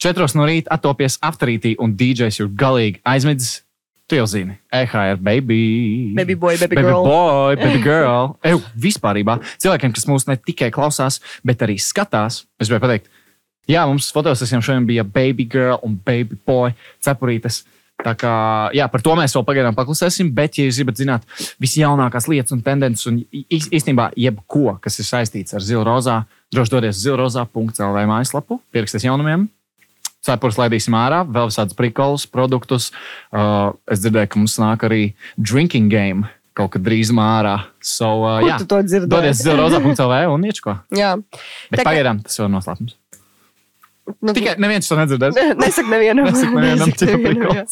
Četros no rīta attopies afterītī un DJs ir galīgi aizmidzis. Tu jau zini, EHR, baby. Baby boy, baby baby girl. boy, baby girl. Eju, vispārībā cilvēkiem, kas mūs ne tikai klausās, bet arī skatās, es gribēju pateikt, jā, mums fotosesijām šodien bija baby girl un baby boy cepurītes. Tā kā, jā, par to mēs vēl pagaidām paklusēsim, bet, ja jūs gribat zināt visjaunākās lietas un tendences, un īs- īstenībā jebko, kas ir saistīts ar zilu rozā, droši dodies uz zilrozā.cl mājaslapu, pieraksties jaunumiem. Cepures laidīsim ārā, vēl visādus prikolus, produktus. Uh, es dzirdēju, ka mums nāk arī drinking game kaut kad drīzumā ārā. So, uh, Kur jā, tu to dzirdēji? Dodies uz zilrozā.cl un iečko. <laughs> Jā, Bet Tā pagaidām tas vēl noslēpums. Nu, Tikai neviens to nedzirdēs. Ne- Nesaka nevienam. <laughs> Nesaka nevienam, Nesaka nevienam.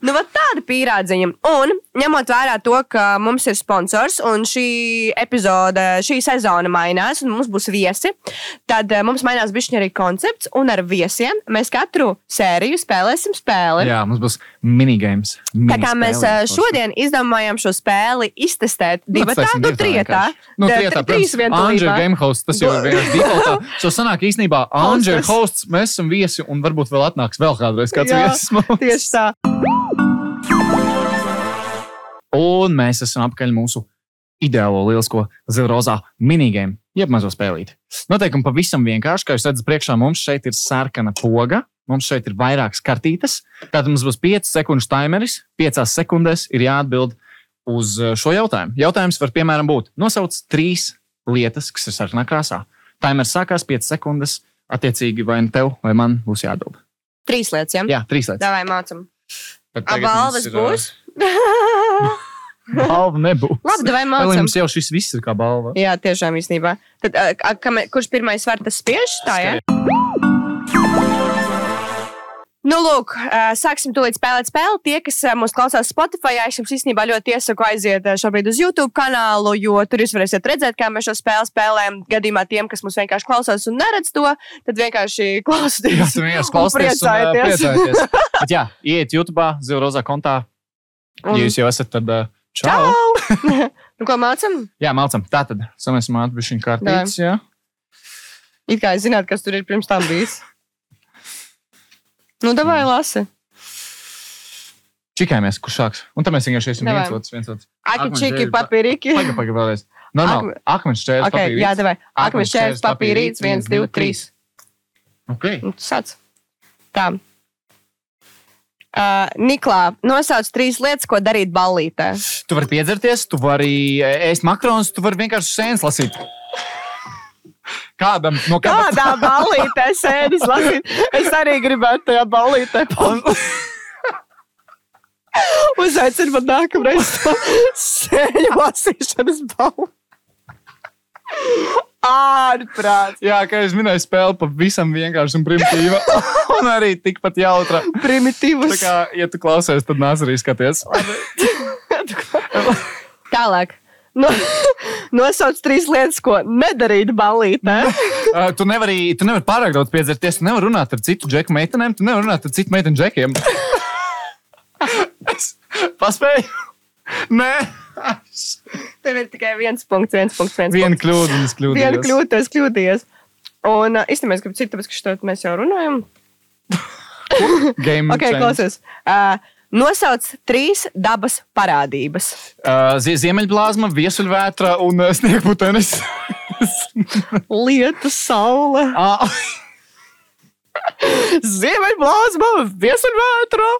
Nu, tāda pierādziņa. Un ņemot vērā to, ka mums ir sponsors un šī epizode, šī sezona mainās, un mums būs viesi, tad eh, mums mainās bišķiņa arī koncepts. Un ar viesiem mēs katru sēriju spēlēsim spēli. Jā, mums būs minigames. Tā kā mēs eh, šodien izdomājām šo spēli iztestēt divi trietā. Nu, Tā- trietā, tri- trīs protams, Andrzej vientulībā. Game Hosts, tas jau ir viens defaultā. So sanāk īstenībā Hostess. Hosts, mēs esam viesi un varbūt vēl atnāks vēl kādreiz kāds Jā, viesis mums. Tieši tā. Un mēs esam apkaļ mūsu ideālo lielisko zilrozā minigame, jeb mazo spēlīti. Noteikumi pavisam vienkārši, kā jūs redzat, priekšā mums šeit ir sarkana poga. Mums šeit ir vairākas kartītes. Tātad mums būs 5 sekundžu timeris. 5 sekundēs ir jāatbild uz uh, šo jautājumu. Jautājums var, piemēram, būt: nosauc trīs lietas, kas ir sarkanā krāsā. Taimers sākās 5 sekundes. Attiecīgi, vai nu tev, vai man būs jāatbild. Trīs lietas, ja? Jā, trīs lietas. Davai mācam. Bet A, tagad mums balvas ir, būs? <laughs> <laughs> Balva nebūs. Labi, davai Vēl mācam. jums jau šis viss ir kā balva. Jā, tiešām īstenībā. Tad, a, a, kam, kurš pirmais var tas spiež? Tā, ja? Nu, lūk, sāksim tūlīt spēlēt spēli. Tie, kas mūs klausās Spotify, es jums īstenībā ļoti iesaku aiziet šobrīd uz YouTube kanālu, jo tur jūs varēsiet redzēt, kā mēs šo spēli spēlējam. Gadījumā tiem, kas mūs vienkārši klausās un neredz to, tad vienkārši <laughs> Jā, klausieties. tu vienkārši un klausāties un ā, priecājieties. priecājieties. <laughs> Bet jā, iet YouTube, Zilrozā kontā. Ja Un- jūs jau esat, tad ā, čau. Čau! <laughs> nu, ko mācām? Jā, mācām. Tā tad samēsim atbišķiņu kārtītes. Jā. It kā jūs zināt, kas tur ir pirms tam bijis. Nu, davai lasi. Čikājamies, kurš sāks. Un tad mēs vienkārši esam Davai. viens otrs, viens otrs. Aki, čiki, papīriki. Pagaid, pagaid, vēlreiz. Normāli. Akmeņš čērs, Okay, jā, papīrīts. davai. Akmeņš Akmeņš čērs, papīrīts, viens, divi, trīs. Ok. Nu, sāc. Tā. Uh, Niklā, nosauc trīs lietas, ko darīt ballītē. Tu vari piedzerties, tu vari ēst makaronus, tu vari vienkārši sēnes lasīt. Kādam no kādām Kādā ballītē sēdes lasīt? Es arī gribētu tajā ballītē. Uzaicinu man nākamreiz to sēņu lasīšanas balvu. Ārprāt, Jā, kā es minēju, spēle pavisam vienkārši un primitīva. <laughs> un arī tikpat jautra. Tā primitīvs. kā, ja tu klausies, tad nāc arī skaties. <laughs> <laughs> Tālāk. No, <laughs> nosauc trīs lietas, ko nedarīt ballītē. <laughs> Uh, tu nevari, tu nevari pārāk daudz piedzerties, tu nevari runāt ar citu džeku meitenēm, tu nevari runāt ar citu meitenu džekiem. <laughs> es paspēju. Nē, Tev ir tikai viens punkts, viens punkts, viens viena punkts. kļūda, un es kļūdījos. Viena kļūda, es kļūdījos. Un uh, īstenībā es gribu citu, tāpēc, ka šo mēs jau runājam. Game Ok, change. klausies. Uh, nosauc trīs dabas parādības. Uh, zie- Ziemeļblāzma, viesuļvētra un uh, sniegputenis. <laughs> Lietu saule, Ah, <laughs> ziemeļblāzma, viesuļvētra.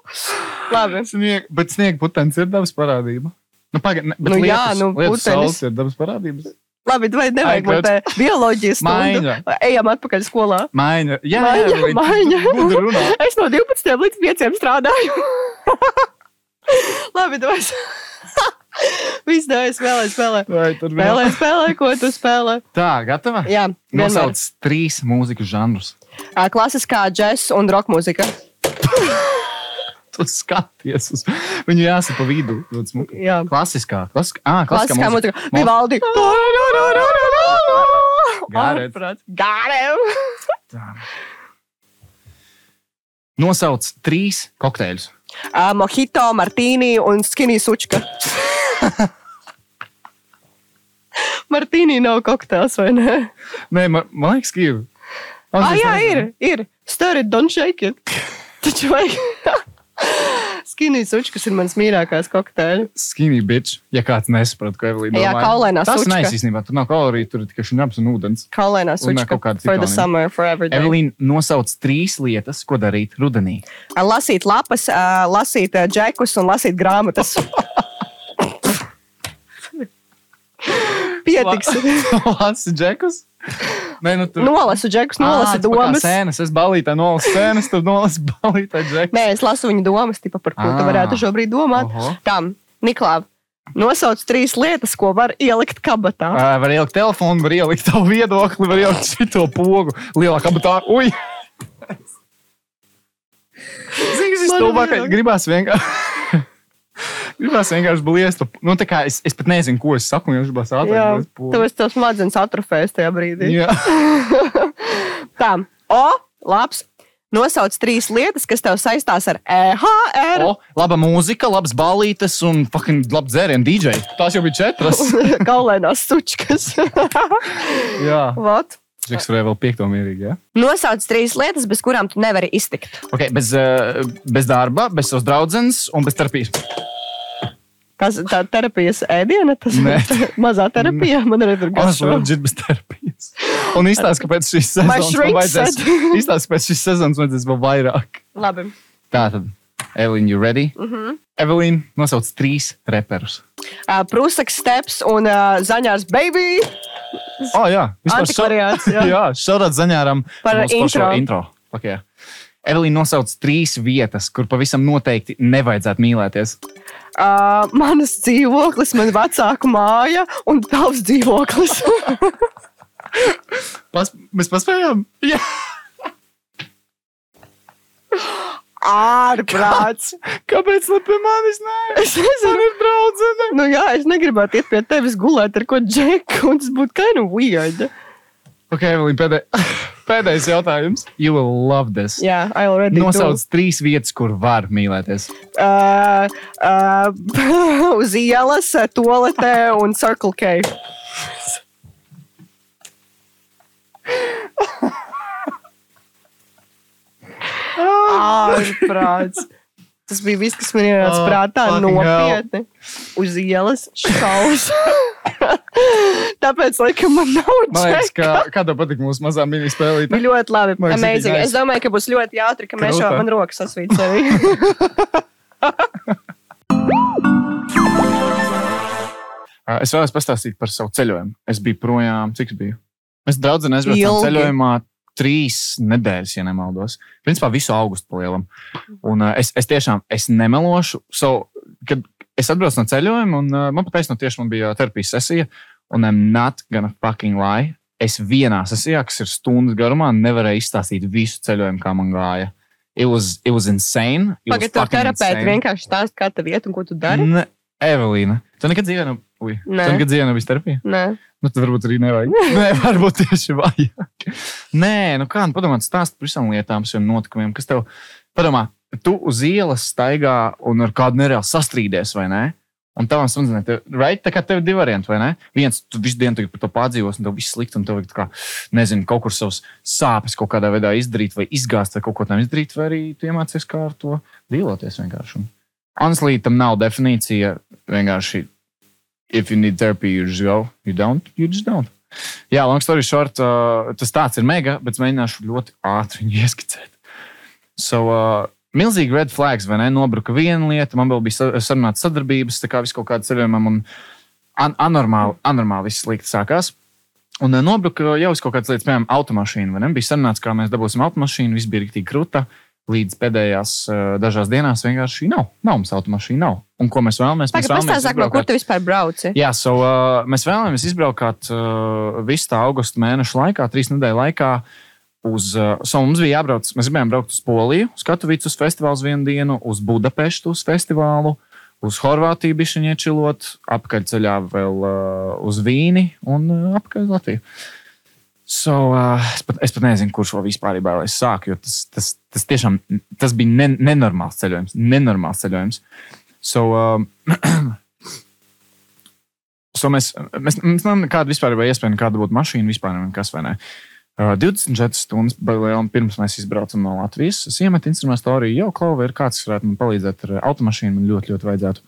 Labi. Snieg, bet sniegputenis ir dabas parādība. Nu, pagaid, ne, bet Nu jā, lietus, nu, lietus putenis. ir dabas parādības. Labi, vai nevajag būt uh, bioloģijas? Maiņa. Ejam atpakaļ skolā. Maiņa. Jā, Maiņa, jā, maiņa. Runā. <laughs> Es no 12 līdz 5 strādāju. <laughs> Labi, dos. <laughs> Viss dājas, spēlē, spēlē. Vai tur vēl? Spēlē, spēlē, ko tu spēlē. Tā, gatava? Jā, vienmēr. Nosauc trīs mūzikas žanrus. Klasiskā džeks un roka mūzika. <laughs> Tu skaties uz viņu jāsaka pa vidu. Jā. Klasiskā, klasiskā, ah, klasiskā, Klasiskā mūzika. mūzika. Vivaldi. Gārēm. Tā. Nosauc trīs kokteļus. Mojito, Martīni un Skinny Sučka. <laughs> Martīni nav kokteils, vai ne? Nē, man, man liekas, ka ir. Ah, jā, ir. ir. Stir it, don't shake it. <laughs> Taču vajag. Skinny Sučkas ir mans mīļākais kokteļs. Skinny bitch, ja kāds nesaprot, ko Evelīna Jā, domā. kaulainā Tas sučka. nē, īstenībā, tur nav kaloriju, tur ir tikai šņaps un ūdens. Kaulēnā Un Sučka. kaut kāda For the summer, for every day. Evelīna nosauc trīs lietas, ko darīt rudenī. Lasīt lapas, lasīt ā, džekus un lasīt grāmatas. <laughs> Pietiks. <laughs> Lasi džekus? Nē, nu tur. Nolasu džekus, nolasu tu kā domas. Sēnes, es balītā nolasu sēnes, tad nolasu <laughs> balītā džekus. Nē, es lasu viņa domas, tipa, par ko tu Ā. varētu šobrīd domāt. Oho. Tam, Niklāv, nosauc trīs lietas, ko var ielikt kabatā. Uh, var ielikt telefonu, var ielikt tavu viedokli, var ielikt šito pogu lielā kabatā. Ui! Zini, kas ir viedokļa. Gribās vienkārši. <laughs> Gribās vienkārši bliest. Nu, es, es pat nezinu, ko es saku, es Jā, ātrāk. tev es tev smadzenes atrofēs tajā brīdī. Jā. <laughs> Tā, o, labs. Nosauc trīs lietas, kas tev saistās ar EHR. O, laba mūzika, labs balītes un fucking labs dzērienu DJ. Tās jau bija četras. <laughs> Kaulēnās sučkas. <laughs> Jā. Vot. Džeks varēja vēl piekto mierīgi, jā? Nosauc trīs lietas, bez kurām tu nevari iztikt. Ok, bez, uh, bez darba, bez savas draudzenes un bez terapijas. Kas tā terapijas ēdiena? Tas ir <laughs> mazā terapija. Man arī tur Es garšo. varu būt bez terapijas. Un izstāsta, ka pēc šīs sezonas shrink vajadzēs. ka pēc šīs sezonas vajadzēs vēl vairāk. Labi. Tā tad, Evelīna, you ready? Mm -hmm. Evelīna nosauc trīs reperus. uh, Prūsaks steps un uh, zaņārs baby. Oh, jā, vispār Antikvariāts, jā. <laughs> jā šaurāt zaņāram Par intro. intro. Okay. Evelīna nosauc trīs vietas, kur pavisam noteikti nevajadzētu mīlēties. Uh, manas dzīvoklis, man vecāku māja un tavs dzīvoklis. <laughs> Pas, mēs paspējām? Jā. Ārprāts. Kāpēc ne pie manis? Nē, Es nezinu, ir draudzene. nu jā, es negribētu iet pie tevis gulēt ar ko džeku, un tas būtu kind of weird. Ok, Evelīna, pēdē, <laughs> pēdējais jautājums. You will love this. Jā, I already Nosauc trīs vietas, kur var mīlēties. do. Uh, uh, <laughs> uz ielas, toaletē un Circle K. <laughs> Ārprāts. Tas bija viss, kas man ienāca Oh, prātā. Nopietni. Uz ielas šaus. <laughs> Tāpēc, laikam, man nav džeka. ka kā tev patīk mūsu mazā mini spēlīte. Ļoti labi. Man Amazing. Es domāju, ka būs ļoti jautri, ka mēs Krūta. jau man rokas sasvīts <laughs> arī. Uh, Es vēlos pastāstīt par savu ceļojumu. Es biju projām, cik es biju? Mēs draudzene aizbraucām ceļojumā trīs nedēļas, ja nemaldos. Principā visu augustu palielam. Un uh, es, es tiešām es nemelošu. So, kad es atbraucu no ceļojuma, un uh, man patiesībā tieši man bija terapijas sesija, un I'm not gonna fucking lie. Es vienā sesijā, kas ir stundas garumā, nevarēju izstāstīt visu ceļojumu, kā man gāja. It was, it was insane. Pagaidā, insane. vienkārši stāsta, kā tev iet un ko tu dari. Ne, Evelīna, tu nekad dzīvē nav. Ui, dzīvē nav bijis terapija? Nē, Nu, tad varbūt arī nevajag. <laughs> Nē, varbūt tieši vajag. Nē, nu kā, nu padomā, stāst par visām lietām, šiem notikumiem, kas tev, padomā, tu uz ielas staigā un ar kādu nereāli sastrīdies, vai ne? Un tavam sundzenē, tev, right? tā kā tev ir divi varianti, vai ne? Viens, tu visu dienu par to pārdzīvos, un tev viss slikti, un tev vajag, kā, nezinu, kaut kur savus sāpes kaut kādā veidā izdarīt, vai izgāzt, vai kaut ko tam izdarīt, vai arī tu iemācies kā ar to dīloties vienkārši. Un Honestly, tam nav definīcija. Vienkārši, if you need therapy, you just go. You don't, you just don't. Jā, long story short, uh, tas tāds ir mega, bet es mēģināšu ļoti ātri viņu <laughs> ieskicēt. So, uh, milzīgi red flags, vai ne? Nobruka viena lieta, man vēl bija sa- sarunāts sadarbības, tā kā viss kaut kāda ceļojumam, un an anormāli, anormāli viss slikti sākās. Un uh, nobruka jau uz kaut kādas lietas, piemēram, ne? Bija sarunāts, kā mēs dabūsim automašīnu, viss bija rīktīgi krūta. Līdz pēdējās uh, dažās dienās vienkārši nav. Nav mums automašīna, nav. Un ko mēs vēlamies? Mēs pagaidi, vēlamies pastāstāk, no izbraukt kur tu vispār brauci. Jā, so, uh, mēs vēlamies izbraukt uh, visu tā augusta mēneša laikā, trīs nedēļu laikā. Uz, uh, so mums bija jābrauc, mēs gribējām braukt uz Poliju, uz Katovicus festivālu uz vienu dienu, uz Budapeštu uz festivālu, uz Horvātiju bišķiņu iečilot, apkaļceļā vēl uh, uz Vīni un uh, apkaļ Latviju. So, uh, es, pat, es pat nezinu, kurš vēl vispār vēlēs sākt, jo tas, tas, tas tiešām tas bija ne, nenormāls ceļojums. Nenormāls ceļojums. So, uh, <clears throat> So mēs, mēs, mēs nezinām, kāda vispār iespēja, kāda būtu mašīna vispār, nekas vai ne. Uh, 24 stundas pirms mēs izbraucam no Latvijas. Es iemetu instrumentu storiju, jau klauva ir kāds, kas varētu man palīdzēt ar automašīnu. Man ļoti, ļoti vajadzētu.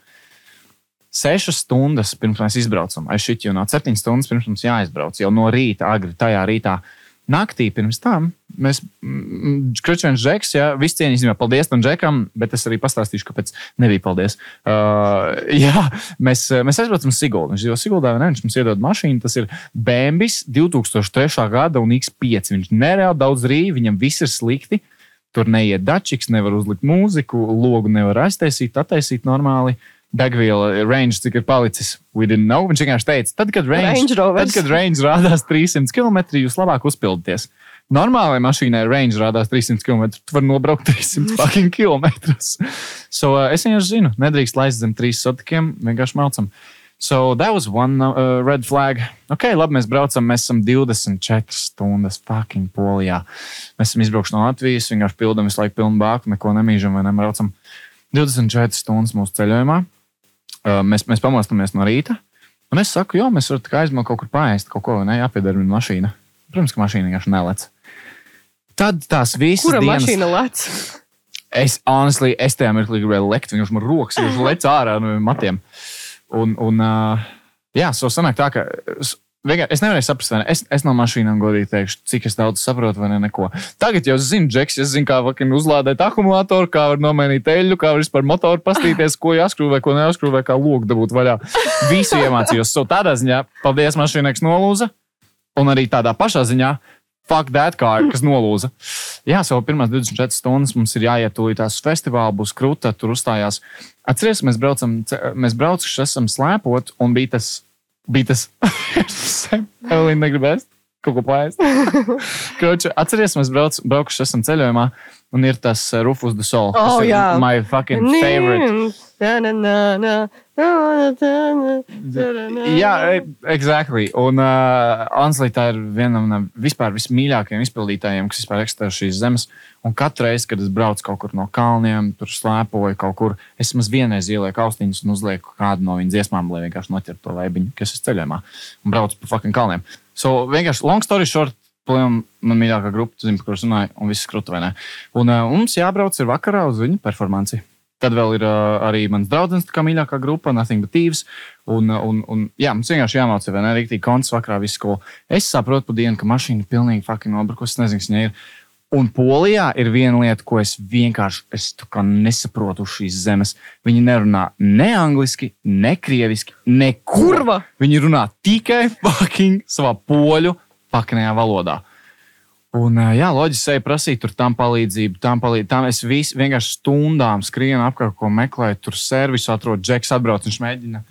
Sešas stundas pirms mēs izbraucam, aiz šī jau no septiņas stundas pirms mums jāizbrauc. Jau no rīta, agri tajā rītā. Naktī pirms tam mēs, Kručēns Džeks, jā, viss cieņas ziņā, paldies tam Džekam, bet es arī pastāstīšu, kāpēc nebija paldies. Uh, <laughs> jā, mēs, mēs aizbraucam uz Siguldu. Viņš dzīvo Siguldā, ne? Viņš mums iedod mašīnu. Tas ir Bēnbis 2003. gada un X5. Viņš nereāli daudz rīja, viņam viss ir slikti. Tur neiet dačiks, nevar uzlikt mūziku, logu nevar aiztaisīt, attaisīt normāli. Degviela range, cik ir palicis, we didn't know. Viņš vienkārši teica, tad, kad range, tad, kad range rādās 300 km, jūs labāk uzpildieties. Normālai mašīnai range rādās 300 km. Tu vari nobraukt 300 <laughs> fucking km. So, uh, es vienkārši zinu, nedrīkst laist zem trīs sotikiem, vienkārši maucam. So that was one uh, red flag. Ok, labi, mēs braucam, mēs esam 24 stundas fucking polijā. Mēs esam izbraukuši no Latvijas, vienkārši pildām visu laiku pilnu bāku, neko nemīžam vai nebraucam. 24 stundas mūsu ceļojumā. Uh, mēs, mēs pamostamies no rīta. Un es saku, jo mēs varam aizmot kaut kur pāriest, kaut ko neapiedarīt mašīna. Protams, ka mašīna vienkārši nelec. Tad tās visas Kura dienas. mašīna lec? Es, honestly, es tajā mirklī gribēju lekt, viņš man rokas lec ārā no matiem. Un, un uh, jā, so sanāk tā, ka vienkār- es nevarēju saprast, ne? Es, es no mašīnām godīgi teikšu, cik daudz saprotu, vai ne neko. Tagad jau zinu, Džeks, es zinu, kā uzlādēt akumulātoru, kā var nomainīt eļļu, kā var vispār motoru pastīties, ko jāskrūvē, ko nejāskrūvē, kā logu dabūt vaļā. Visu iemācījos. So tādā ziņā, paldies mašīnai, kas nolūza. un arī tādā pašā ziņā. Fuck that car, kas nolūza. Jā, savu pirmās 24 stundas mums ir jāiet uz festivālu, būs krūta, tur uzstājās. Atcerieties, mēs braucam, mēs braucuši esam slēpot, un bija tas, bites. Evelīna negrib ēst, kaut ko plēst. <laughs> Kroči, atceries, mēs brauc, braukuši esam ceļojumā, un ir tas eh, Rufus de Sol. Oh, jā. My fucking favorite. Nā, nā, nā, nā. <laughs> Jā, e- exactly. Un uh, Anslī tā ir viena no vispār vismīļākajiem izpildītājiem, kas vispār eksistē šīs zemes. Un katru reizi, kad es braucu kaut kur no kalniem, tur slēpoju kaut kur, es maz vienreiz ielieku austiņas un uzlieku kādu no viņa dziesmām, lai vienkārši noķertu to vēbiņu, kas ir ceļojumā un braucu pa fucking kalniem. So, vienkārši long story short. Plēm, man mīļākā grupa, tu zini, par kuras runāju, un viss krūta vai ne. Un uh, mums jābrauc ir vakarā uz viņu performanci. Tad vēl ir uh, arī mans draugs, kā mīļākā grupa, Nothing But Thieves. Un, un, un jā, mums vienkārši jāmācās, vai ne? Rīktīgi konts vakarā visu skolu. Es saprotu pa dienu, ka mašīna ir pilnīgi fucking nobrukusi. Es nezinu, kas viņa ir. Un Polijā ir viena lieta, ko es vienkārši es nesaprotu šīs zemes. Viņi nerunā ne angliski, ne krieviski, nekur. Kurva? Viņi runā tikai fucking savā poļu pakanajā valodā. Un, jā, loģiski sevi prasīt, tur tam palīdzību, tam palīdzību. Tam es vis, vienkārši stundām skrienu apkārt, ko meklēju. Tur servisu atrodu, Džeks atbrauc, viņš mēģina.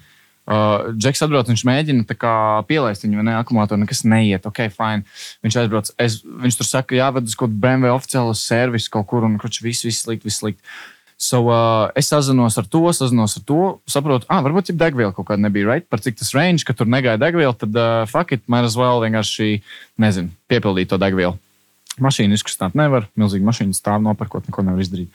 Uh, Džeks atbrauc, viņš mēģina kā pielaist viņu, ne? Akumulātoru nekas neiet, ok, fine. Viņš aizbrauc, es, viņš tur saka, jāved uz kaut kādu BMW oficiālu servisu kaut kur, un kurš viss, viss slikti, viss slikti. So, uh, es sazinos ar to, sazinos ar to, saprotu, ah, varbūt jau degviela kaut kāda nebija, right? Par cik tas range, ka tur negāja degviela, tad uh, fuck it, might as well vienkārši, nezinu, piepildīt to degvielu. Mašīnu izkustāt nevar, milzīgi mašīnu stāv nopērkot, neko nevar izdarīt.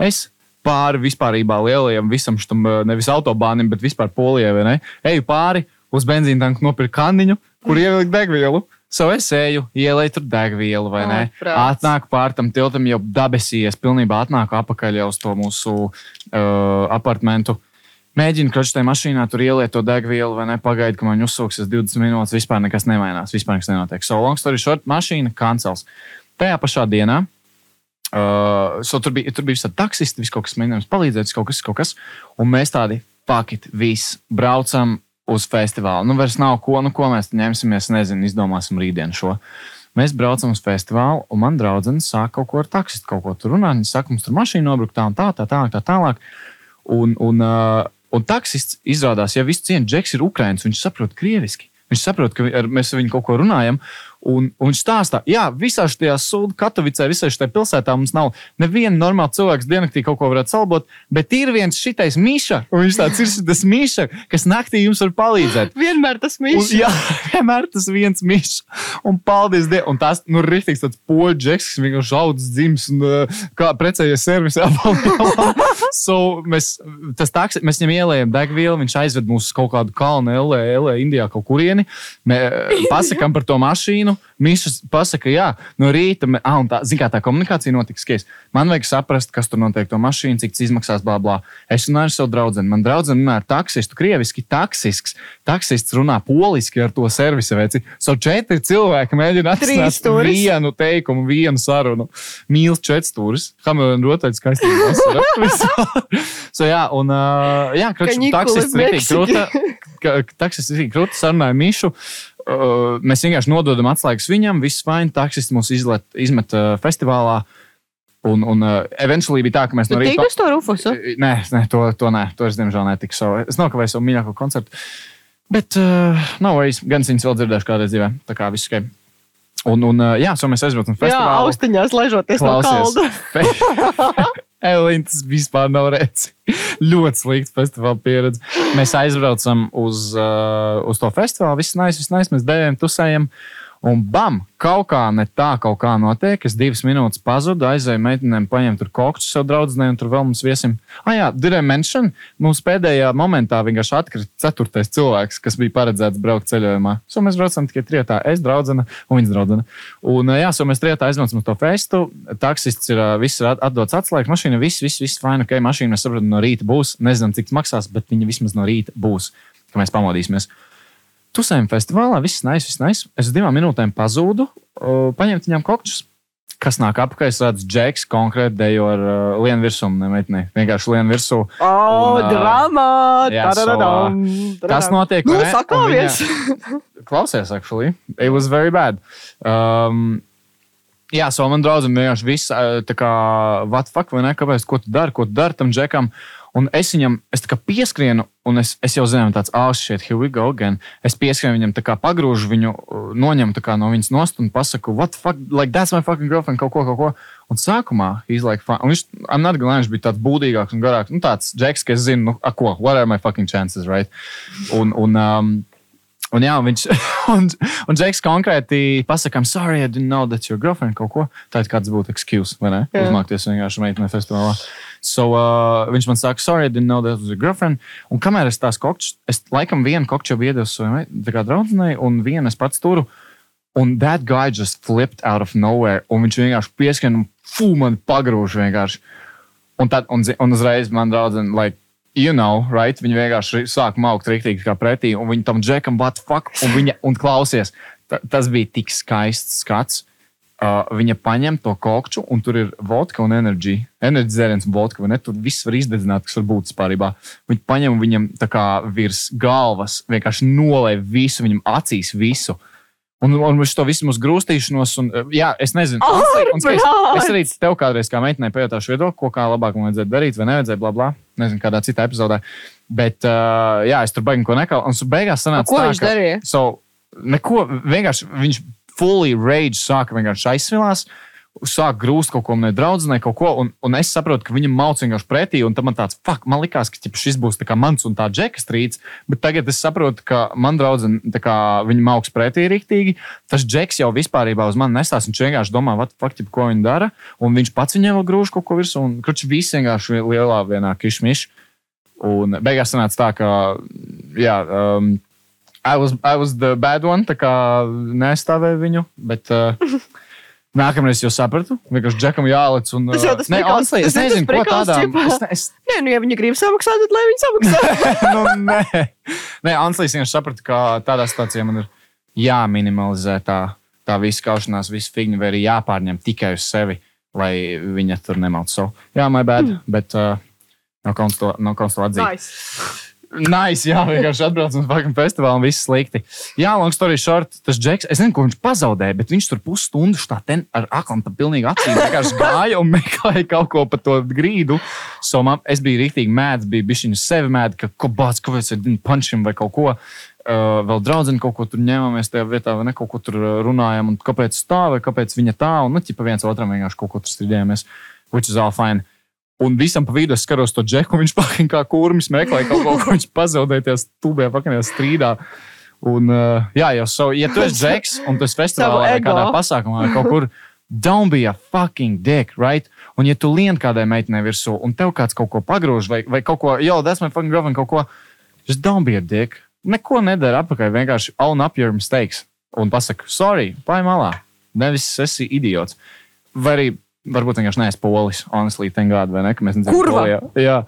Es pāri vispārībā lielajam visam šim, uh, nevis autobānim, bet vispār polijai? Eju pāri uz benzīna tanku nopirkt kanniņu, kur ielikt degvielu. So es eju, ielēju tur degvielu, vai ne? Ārprāts. Atnāku pār tam tiltam, jau dabesies, pilnībā atnāku apakaļ uz to mūsu uh, apartamentu. Mēģinu kroču tajā mašīnā, tur ieliet to degvielu, vai ne? Pagaidu, ka man uzsūksies 20 minūtes, vispār nekas nemainās, vispār nekas nenotiek. So long story short, mašīna kancels. Tajā pašā dienā Uh, so tur bija, tur bija visādi taksisti, viss kaut kas mēģinājums palīdzēt, viss kaut kas, kaut kas. Un mēs tādi paketi, visi braucam uz festivālu. Nu, vairs nav ko, nu, ko mēs ņemsimies, nezinu, izdomāsim rītdienu šo. Mēs braucam uz festivālu, un man draudzene sāk kaut ko ar taksistu, kaut ko tur runāt. Viņa saka, mums tur mašīna nobruka tā un tā, tā tālāk, tā tālāk. Un, un, uh, un taksists izrādās, ja viss cienīt, Džeks ir Ukrāņš, viņš saprot krieviski. Viņš saprot, ka ar, mēs ar viņu kaut ko runājam. Un, un viņš stāstā, ka visā šajā sūdu, Katovicē, visā šajā pilsētā mums nav neviena normāla cilvēka diennaktī kaut ko varētu salbot, bet ir viens šitais mīša, un viņš tāds ir šitais mīša, kas naktī jums var palīdzēt. <gasps> Vienmēr tas Un, mīļš. jā, <laughs> vienmēr tas viens mīļš. Un paldies Dievam. Un tas, nu, rīktīgs tāds poļu džeks, kas vienkārši audzis dzimis un uh, kā precējies servisā. <laughs> so, mēs, tas taks, mēs viņam ielējam degvielu, viņš aizved mūs uz kaut kādu kalnu, LA, LA, Indijā kaut kurieni. Mēs pasakām par to mašīnu. Mīšas pasaka, jā, no rīta, mē, ah, un tā, zin, kā tā komunikācija notiks. Skies. Man vajag saprast, kas tur notiek to mašīnu, cik tas izmaksās, bla, bla. Es runāju ar savu draugu. Man draudzene runā ar taksistu, krieviski taksisks. Taksists runā poliski ar to servisu veici. So četri cilvēki mēģina atrast stūris. vienu teikumu, vienu sarunu. Mīls četstūris. Hamilton rotaļs skaistīgi vasara. <laughs> so jā, un uh, jā, Kaņikuli taksists Meksiki. krūta. ka- Taksists rītīgi krūta sarunāja Mišu. Uh, mēs vienkārši nododam atslēgas viņam, viss fine. Taksists mūs izlet, izmet uh, festivālā. Un, un uh, eventually bija tā, ka mēs Tu no rīta. uz to rufusu? Nē, nē, to, to nē, to es diemžēl netiku. So, es nokavēju savu mīļāko koncertu. Bet, uh, nav arī gan viņas vēl dzirdējuši kādreiz dzīvē. Tā kā viss ok. Un, un uh, jā, so mēs aizbraucam Jā, festivālu. austiņās ležoties no kalda. <laughs> <laughs> Elīna, tas vispār nav redzams. Ļoti slikts festivāla pieredze. Mēs aizbraucam uz, uh, uz to festivālu, viss nais, viss nais, mēs dēvējam, tusējam. Un bam, kaut kā ne tā, kaut kā notiek. Es divas minūtes pazudu, aizēju meitenēm, paņēmu tur kokšķus sev draudzenei, un tur vēl mums viesim. Ah, jā, I mention? Mums pēdējā momentā vienkārši atkrita ceturtais cilvēks, kas bija paredzēts braukt ceļojumā. So mēs braucam tikai trijotā. Es, draudzene un viņas draudzene. Un, jā, so mēs trijotā aizbraucam uz to festu. Taksists ir ā, viss ir at- atdots atslēgas. Mašīna viss, viss, viss fine. Ok, mašīna mēs saprotam, no rīta būs. Nezinām, cik tas maksās, bet viņa vismaz no rīta būs, ka mēs pamodīsimies. Tusējam festivālā, viss nais, viss nais. Es uz divām minūtēm pazūdu, uh, paņemt viņam kokčus. Kas nāk apakaļ, es redzu, Džeks konkrēti dejo ar uh, lienu virsmu, nemeitnē. Vienkārši lienu virsmu. O, Un, ā, drāmā! jā, so, Tadadadam, Tas notiek. Nu, sakāmies! viņa- Klausies, actually. it was very bad. Um, Jā, so man draudzene vienkārši viss tā kā, what fuck, vai ne? Kāpēc, ko tu dari, ko tu dari tam džekam? Un es viņam, es tā kā pieskrienu, un es, es jau zinu, tāds, ah, shit, here we go again. Es pieskrienu viņam, tā kā pagrūžu viņu, uh, noņemu kā no viņas nost un pasaku, what the fuck, like, that's my fucking girlfriend, kaut ko, kaut ko. Un sākumā, like. Un viņš, I'm not gonna lie, viņš bija tāds būdīgāks un garāks. Nu, tāds džeks, ka es zinu, nu, a, ko, what are my fucking chances, right? Un, un, um, Un, jā, un viņš <laughs> un, un Džeks konkrēti pasakā, I'm sorry, I didn't know that's your girlfriend. Kaut ko tādu, kāds būtu excuse, vai ne? Jā. Uzmākties vienkārši meitene festivālā. So, uh, viņš man saka, sorry, I didn't know that was your girlfriend. Un kamēr es tās kokčus, es laikam vienu kokču iedevu savai draudzenei, un vienu es pats turu. Un that guy just flipped out of nowhere. Un viņš vienkārši pieskrien un fū, man pagrūž vienkārši. Un, tad, un, un uzreiz man draudzene, like, you know, right? Viņa vienkārši sāk maukt rīktīgi kā pretī, un viņa tam džekam, the fuck, un viņa, un klausies, ta- tas bija tik skaists skats. Uh, viņa paņem to kokču, un tur ir vodka un enerģija. Un vodka, vai ne? Tur viss var izdedzināt, kas var būt vispār. Viņa paņem viņam tā kā virs galvas, vienkārši nolēja visu, viņam acīs visu. Un, un viņš to visu mums grūstīšanos, un, uh, jā, es nezinu, Ārprāts! un, skaties, es arī tev kādreiz kā meitenei pajautāšu viedokli, ko kā labāk man vajadzētu darīt, vai nevajadzēja, bla, bla. Nezinu, kādā citā epizodē. Bet, uh, jā, es tur baigi ko nekālu. Un beigās sanāca, Ko tā, viņš ka- darīja? So, neko, vienkārši viņš fully rage sāka vienkārši aizsvilās. Sāk grūst kaut ko draudzenei, kaut ko, un, un es saprotu, ka viņam mauc vienkārši pretī, un tam man tāds, fuck, man likās, ka ķip, šis būs mans un tā džeka strīds, bet tagad es saprotu, ka man draudzene, viņa mauks pretī rīktīgi, tas džeks jau vispār uz mani nesās, viņš vienkārši domā, what fuck, ķip, ko viņa dara, un viņš pats viņai vēl grūž kaut ko virsū, un kruč viss vienkārši lielā vienā kišmišā. Un beigās sanāca tā, ka, jā, um, I was, I was the bad one, tā kā nestāvēju viņu, bet uh, <laughs> nākamreiz jau sapratu, vienkārši džekam jālec. Un, Tas jau tas ne, prikals- honestly, es nezinu, ko prikals, tādā. ķipā. Es, ne- es, Nē, nu, ja viņi grib samaksāt, tad lai viņi samaksā. <laughs> nu, nē, nē honestly, es vienkārši sapratu, ka tādā situācijā man ir jāminimalizē tā, tā visa kaušanās, visa figņa, vai arī jāpārņem tikai uz sevi, lai viņa tur nemauc savu. Jā, my bad, mm. bet uh, nav kauns to, nav kauns to atzīt. Nice. Nice, jā, vienkārši atbrauc uz fucking festivālu un viss slikti. Jā, long story short, tas džeks, es nezinu, ko viņš pazaudēja, bet viņš tur pusstundu tā ten ar aklam pa pilnīgi acīm vienkārši gāja un <laughs> meklēja kaut ko pa to grīdu. So man, es biju rīktīgi mēdz, bija bišķiņu sevi mēdz, ka ko bāc, ko es punčim vai kaut ko. Uh, vēl draudzene kaut ko tur ņēmāmies tajā vietā, vai ne kaut ko tur uh, runājām, un kāpēc tā, vai kāpēc viņa tā, un nu, ķipa viens otram vienkārši kaut ko tur strīdējāmies, which is all fine. Un visam pa vidu es skatos to džeku, un viņš <laughs> pakai kā kurmis meklē kaut ko, ko viņš pazaudēja tajā stūbē, pakaļ strīdā. Un, uh, jā, jau so, ja tu esi džeks un tu esi festivālā vai kādā pasākumā kaut kur, don't be a fucking dick, right? Un ja tu lien kādai meitenei virsū, un tev kāds kaut ko pagrūž, vai, vai kaut ko, yo, that's my fucking girlfriend, kaut ko, just don't be a dick. Neko nedara apakaļ, vienkārši own up your mistakes un pasaka, sorry, pai malā. Nevis esi idiots. Vai arī varbūt vienkārši neesi polis, honestly, thank God, vai ne? mēs Kurva? Polijā. Jā.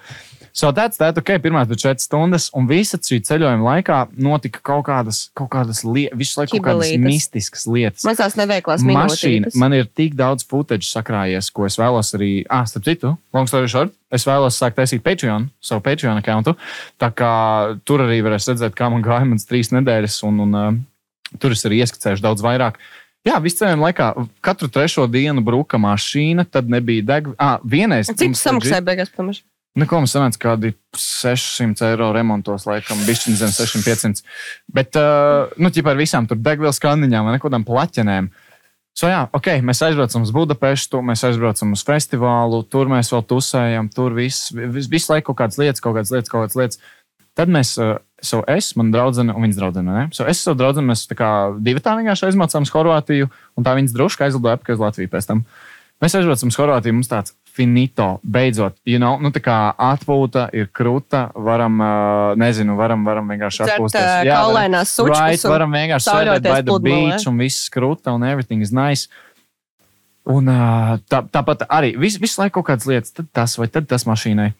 So that's that, ok, pirmās bija 4 stundas, un visa šī ceļojuma laikā notika kaut kādas, kaut kādas lietas, visu laiku kaut kādas mistiskas lietas. Man tās neveiklās Mašīna, minūtes. man ir tik daudz footage sakrājies, ko es vēlos arī. Ah, starp citu, long story short, es vēlos sākt taisīt Patreon, savu Patreon akkontu. Tā kā tur arī varēs redzēt, kā man gāja mans trīs nedēļas, un, un uh, tur es arī ieskicēšu daudz vairāk. Jā, visu ceļu laikā, katru trešo dienu brūka mašīna, tad nebija degviela. Ah, vienreiz. Cik tas samaksāja beigās par mašīnu? Neko mums sanāca kādi 600 eiro remontos, laikam, bišķiņa zem 600. Bet, uh, nu, ķipā ar visām tur degvielas kandiņām vai nekādām plaķenēm. So, jā, ok, mēs aizbraucam uz Budapeštu, mēs aizbraucam uz festivālu, tur mēs vēl tusējam, tur viss, vis, visu laiku kaut kādas lietas, kaut kādas lietas, kaut kādas lietas. Tad mēs, uh, so es, mana draudzene un viņas draudzene, ne? So es savu draugu, mēs tā kā divi tā vienkārši aizmācām uz Horvātiju, un tā viņas drusku aizlidoja apkārt uz Latviju pēc tam. Mēs aizbraucam uz Horvātiju, mums tāds finito, beidzot, you know, nu tā kā atpūta ir krūta, varam, uh, nezinu, varam, varam vienkārši atpūsties. ā, Jā, kaulainās sučkas Right, varam vienkārši sēdēt by the beach un viss krūta un everything is nice. Un tā, tāpat arī vis, visu laiku kaut kādas lietas, tad tas vai tad tas mašīnai.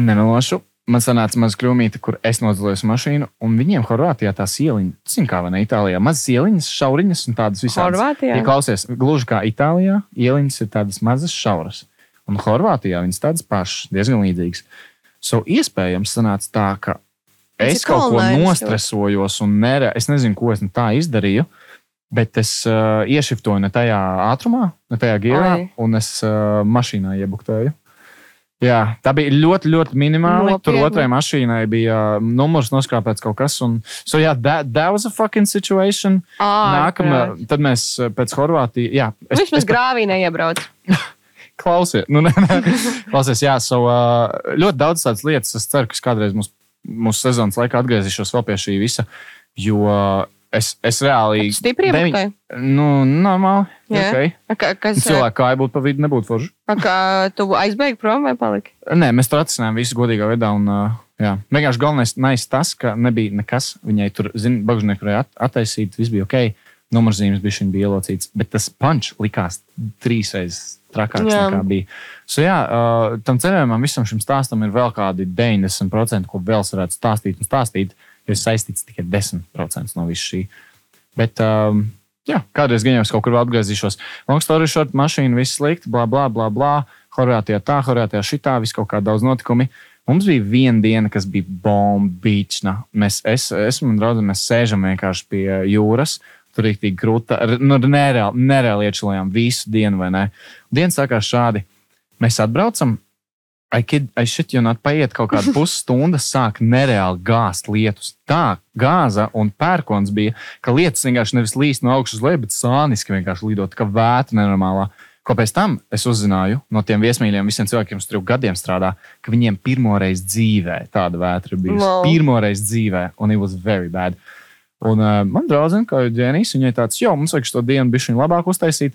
Nemelošu. Man sanāca maza kļūmīte, kur es nodalījos mašīnu, un viņiem Horvātijā tās ieliņas, zinu, kā ne Itālijā, mazas ieliņas, šauriņas un tādas visādas. Horvātijā? Ja klausies, gluži kā Itālijā, ieliņas ir tādas mazas šauras, un Horvātijā viņas tādas pašas, diezgan līdzīgas. So, iespējams, sanāca tā, ka es ir kaut ko nostresojos un nere, es nezinu, ko es tā izdarīju. Bet es uh, iešiftoju ne tajā ātrumā, ne tajā Oi. un es uh, mašīnā iebuktēju. Jā, tā bija ļoti, ļoti minimāli. Nopietni. Tur otrai mašīnai bija numurs noskrāpēts kaut kas. Un, so, jā, that, that was a fucking situation. Nākamā, tad mēs pēc Horvātijas. Jā, Es, Viņš mums grāvī neiebrauc. <laughs> Klausies, nu, nē, nē. Klausies, jā, so, ļoti daudz tādas lietas. Es ceru, ka kādreiz mūsu, mūsu sezonas laikā atgriezīšos vēl pie šī visa. Jo es, es reāli. Stipri deviņ- iebrauc. Nu, normāli. Jā. Okay. Ka, kas, Cilvēku kāja būtu pa vidu, nebūtu forši. kā tu aizbēgi prom vai paliki? Nē, mēs tur atrisinājām visu godīgā veidā. Un, uh, jā. Vienkārši galvenais nice tas, ka nebija nekas. Viņai tur, zina, bagžnieku varēja at attaisīt, viss bija ok. Numurzīmes bija viņa ielocīts, bet tas punch likās trīsreiz trakāks Jā. nekā bija. So, jā, uh, tam ceļojumam, visam šim stāstam ir vēl kādi 90%, ko vēl varētu stāstīt un stāstīt, ir saistīts tikai 10% no visu šī. Bet, um, jā, kādreiz gan jau es kaut kur atgriezīšos. Long story short, mašīna viss slikti, bla, bla, bla, bla. Horvātijā tā, Horvātijā šitā, viss kaut kā daudz notikumi. Mums bija viena diena, kas bija bombīčna. Mēs, es, es un draugi, mēs sēžam vienkārši pie jūras. Tur ir tik grūti, nu, nereāli, nereāli iečilējām visu dienu, vai ne? Diena sākās šādi. Mēs atbraucam, Shit you not, paiet kaut kāda <laughs> pusstunda, sāk nereāli gāzt lietus. Tā gāza un pērkons bija, ka lietas vienkārši nevis līst no augšas uz leju, bet sāniski vienkārši lidot, kā vētra nenormālā. Ko pēc tam es uzzināju no tiem viesmīļiem, visiem cilvēkiem, kas tur gadiem strādā, ka viņiem pirmoreiz dzīvē tāda vētra bijusi. Wow. Pirmoreiz dzīvē, un it was very bad. Un uh, man draudzene, kā ģēnijas, viņai tāds, jo mums vajag šo dienu bišķiņu labāk uztaisīt.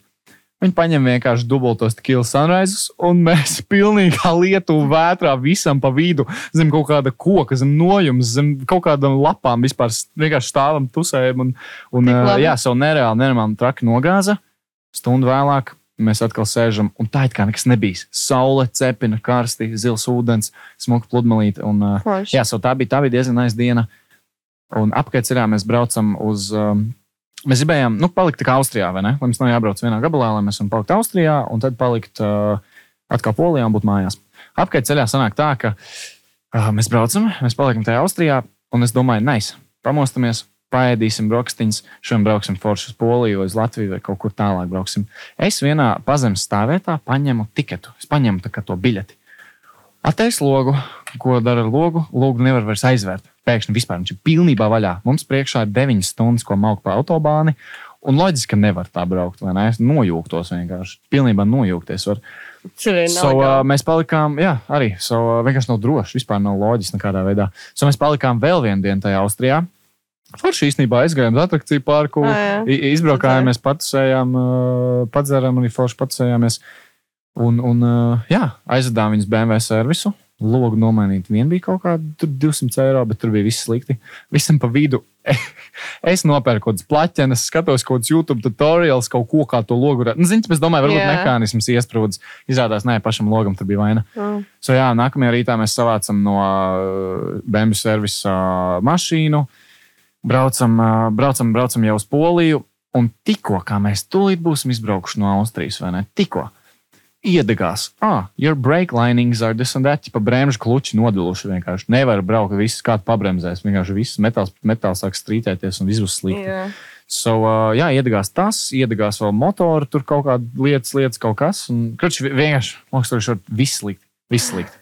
Viņi paņem vienkārši dubultos tequila sunrises, un mēs <laughs> pilnībā lietu vētrā visam pa vidu, zem kaut kāda koka, zem nojuma, zem kaut kādām lapām vispār vienkārši stāvam, tusējam. Un, un jā, savu nereāli, nereāli traki nogāza. Stundu vēlāk mēs atkal sēžam, un tā it kā nekas nebija. Saule, cepina, karsti, zils ūdens, smuka pludmalīte. Un, Forši. Jā, so tā bija, tā bija diezgan aiz diena. Un apkārtceļā mēs braucam uz. Um, mēs gribējām, nu, palikt kā Austrijā, vai ne? Lai mums nav jābrauc vienā gabalā, lai mēs varam palikt Austrijā un tad palikt uh, atkal Polijā un būt mājās. Apkārtceļā sanāk tā, ka uh, mēs braucam, mēs paliekam tajā Austrijā, un es domāju, nais, pamostamies. Paēdīsim brokastiņas, šodien brauksim forši uz Poliju, uz Latviju vai kaut kur tālāk brauksim. Es vienā pazemes stāvvietā paņemu tiketu. Es paņemu to biļeti. Atteiks logu, ko dara ar logu. Logu nevar vairs aizvērt. Pēkšņi vispār viņš ir pilnībā vaļā. Mums priekšā ir 9 stundas, ko maukt pa autobāni. Un loģiski, ka nevar tā braukt, vai ne? Es nojūgtos vienkārši. Pilnībā nojūgties. Var. Arī So, uh, mēs palikām, jā, arī. So, uh, vienkārši nav droši. Vispār nav loģiski nekādā veidā. So, mēs palikām vēl vienu dienu tajā Austrijā. Forši īstenībā aizgājām uz atrakciju parku, jā. i- izbraukājāmies, patusējām, uh, padzērām un forši patusējāmies. Un, un uh, jā, aizvedām viņus BMW servisu. Logu nomainīt. Vien bija kaut kāda tur 200 eiro, bet tur bija viss slikti. Visam pa vidu. <laughs> Es nopērku kaut kādas plaķenes, skatos kaut kādus YouTube tutorials, kaut ko kā to logu. Nu, Ziniet, es domāju, varbūt Jā. mehānisms iesprūdis. Izrādās, nē, pašam logam tur bija vaina. Mm. So, jā, nākamajā rītā mēs savācam no uh, BMW servisa uh, mašīnu, braucam, uh, braucam, braucam jau uz Poliju. Un tikko kā mēs tūlīt būsim izbraukuši no Austrijas, vai ne? Tikko iedegās, ah, your brake linings are this and that, pa bremžu kluči nodiluši vienkārši. Nevar braukt, viss kāds pabremzēs. Vienkārši viss metāls, metāls sāk strītēties un viss būs slikti. Jā. So, uh, jā, iedegās tas, iedegās vēl motoru, tur kaut kāda lietas, lietas kaut kas. Un, kruč, vienkārši, mākslinieks, viss slikti. Viss slikti.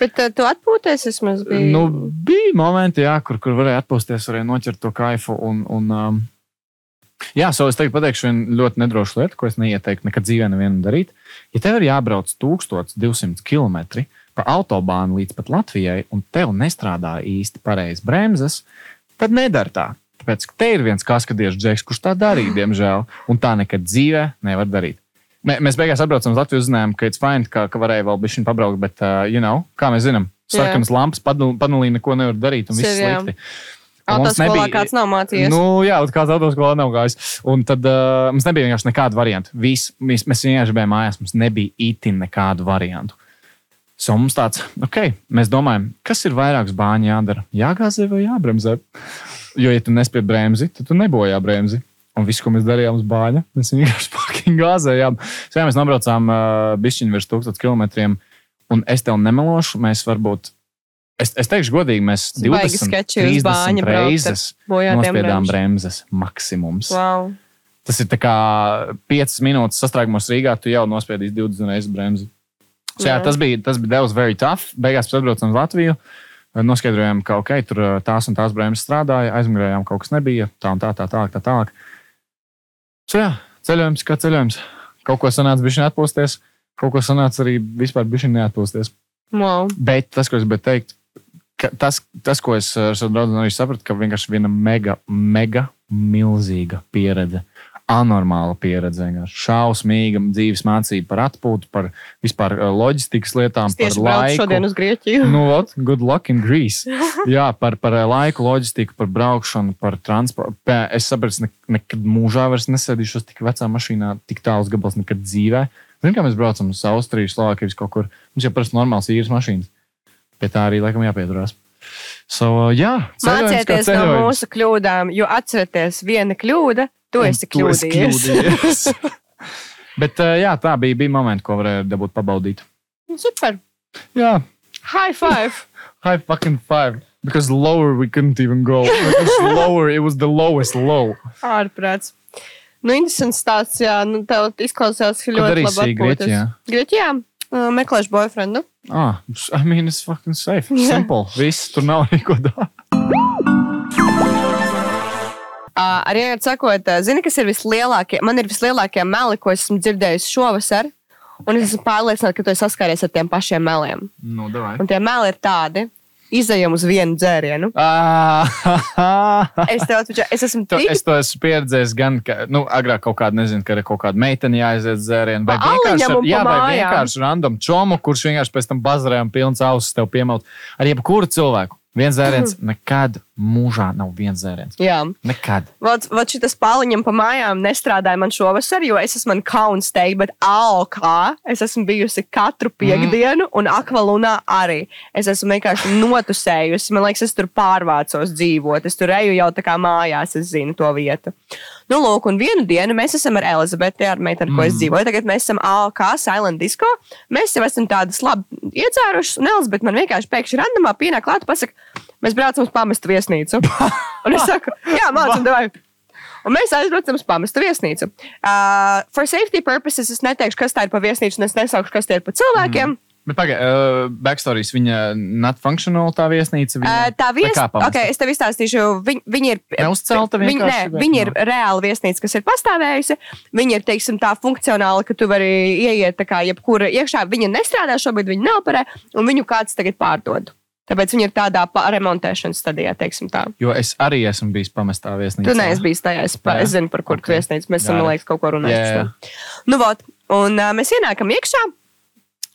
Bet uh, tu atpūties vismaz bija. Nu, bija momenti, jā, kur, kur varēja atpūsties, varēja noķert to kaifu. Un, un, um, jā, so es teiktu, pateikšu vienu ļoti nedrošu lietu, ko es neieteiktu nekad dzīvē nevienam darīt. Ja tev ir jābrauc 1200 km pa autobānu līdz pat Latvijai, un tev nestrādā īsti pareizi bremzes, tad nedara tā. Tāpēc, ka te ir viens kaskadiešu džeks, kurš tā darīja, <laughs> diemžēl, un tā nekad dzīvē nevar darīt. Mē- Mēs beigās atbraucam uz Latviju, uzzinājām, ka it's fine, ka, ka varēja vēl bišķiņu pabraukt, bet, uh, you know, kā mēs zinām, sarkanas lampas panelī neko nevar darīt, un viss Sev, jā. Autoskolā nebija- kāds nav mācījies. Nu, jā, kāds autoskolā nav gājis. Un tad uh, mums nebija vienkārši nekāda varianta. Vis, mēs, mēs vienkārši bijām mājās, mums nebija itin nekādu variantu. So mums tāds, ok, mēs domājam, kas ir vairāk bāņu jādara? Jāgāzē vai jābremzē? Jo, ja tu nespēji bremzi, tad tu nebojā bremzi. Un viss, ko mēs darījām uz bāņa, mēs vienkārši <laughs> fucking gāzējām. So, jā, mēs nobraucām uh, bišķiņu virs 1000 km. Un es tev nemelošu, mēs varbūt Es, es teikšu, godīgi, mēs Baigi 20 sketči uz 30 Bāņa reizes nospiedām bremzes maksimums. Wow. Tas ir tā kā 5 minūtes sastrēgumos Rīgā, tu jau nospiedīsi 20 reizes bremzi. So, jā, tas bija, tas bija devs very tough. Beigās atbraucām uz Latviju. Noskaidrojām, ka ok, tur uh, tās un tās bremzes strādāja, aizmigrējām, kaut kas nebija. Tā un tā, tā tālāk. Tā tālāk. So, jā, ceļojums kā ceļojums. Kaut ko sanāca bija atpūsties, kaut ko sanāca arī vispār bija neatpūsties. Wow. Bet tas, ko es gribēju teikt, ka tas, tas, ko es ar savu draugu arī sapratu, ka vienkārši viena mega, mega milzīga pieredze. Anormāla pieredze, šausmīga dzīves mācība par atpūtu, par vispār uh, loģistikas lietām, Es par laiku. šodien uz Grieķiju. Nu, ot, good luck in Greece. <laughs> Jā, par, par uh, laiku, loģistiku, par braukšanu, par transportu. Es sapratu, ne, nekad mūžā vairs nesēdīšos tik vecā mašīnā, tik tāls gabals nekad dzīvē. Zinām, kā mēs braucam uz Austriju, Slovākiju, kaut kur. Mums jau parasti normāls īres mašīnas. Pie tā arī laikam jāpieturās. So, uh, jā, ceļojums kā Mācieties no mūsu kļūdām, jo atcerieties, viena kļūda, Un esi kļūdījies. kļūdījies. <laughs> Bet uh, jā, tā bija, bija momenti, ko varēja dabūt pabaudīt. Super! Jā, High five! <laughs> high fucking five. Because lower we couldn't even go. Because <laughs> lower, it was the lowest low. Ārprāts. Nu, interesants stāsts, jā. Nu, tev izklausās, ka ļoti labi atpūties. Grieķijā? Grieķijā? Meklēšu boyfriendu. Ah, I mean, it's fucking safe. Jā. Simple. Viss, tur nav neko. Uh, arī ar sakot, uh, zini, kas ir vislielākie, man ir vislielākie meli, ko esmu dzirdējis šovasar. Un es esmu pārliecināta, ka tu esi saskāries ar tiem pašiem meliem. Nu, davai. Un tie meli ir tādi, izējām uz vienu dzērienu. <laughs> Ah, Es tev atveru, es esmu To, tik es to esmu pieredzējis gan, ka, nu, agrāk kaut kāda, nezinu, ka ir kaut kāda meitene jāaiziet dzērienu, vai Pa vienkārši, ar, jā, vai vienkārši random čomu, kurš vienkārši pēc tam bazarējām pilns ausis tev piemelt. Ar jebkuru cilvēku. Viens dzēriens nekad mūžā nav viens dzēriens. Jā, Nekad. Vot, vot šis pāliņam pa mājām nestrādāja man šovasar, jo es esmu kauns teikt, bet AOK es esmu bijusi katru piekdienu, un akvalunā arī. Es esmu vienkārši notusējusi. Man liekas, es tur pārvācos dzīvot. Es tur eju jau tā kā mājās, es zinu to vietu. Nu, lūk, un vienu dienu mēs esam ar Elizabeti, ar meiteni, ar ko es dzīvoju. Tagad mēs esam AOK Silent Disco. Mēs jau esam tādas labi iedzērušas, un Elizabete man vienkārši pēkšņi randamā pienāk klāt un pasaka, mēs braucam uz pamestu viesnīcu. un es saku, jā, mācām, devai. Un mēs aizbraucam uz pamestu viesnīcu. Uh, for safety purposes es neteikšu, kas tā ir pa viesnīcu, un es nesaukšu, kas tie ir pa cilvēkiem. Mm. Bet pagaidi, uh, backstories, viņa not functional tā viesnīca. Viņa, Uh, tā vai viesnīca, okay, es tev izstāstīšu, viņi, viņi ir. Neuzcelta vienkārši, nē, vai- viņi ir no. reāli viesnīca, kas ir pastāvējusi. Viņi ir, teiksim, tā funkcionāli, ka tu vari ieiet tā kā jebkura iekšā. Viņa nestrādā šobrīd, viņa neoperē, un viņu kāds tagad pārdod. Tāpēc viņi ir tādā remontēšanas stadijā, teiksim tā. Jo es arī esmu bijis pamestā viesnīcā. Tu neesi bijis tajā, es, pa, es zinu, par kuru Ok. okay. viesnīcu mēs esam, man liekas, kaut ko runājuši. Nu, vot, un uh, mēs ienākam iekšā.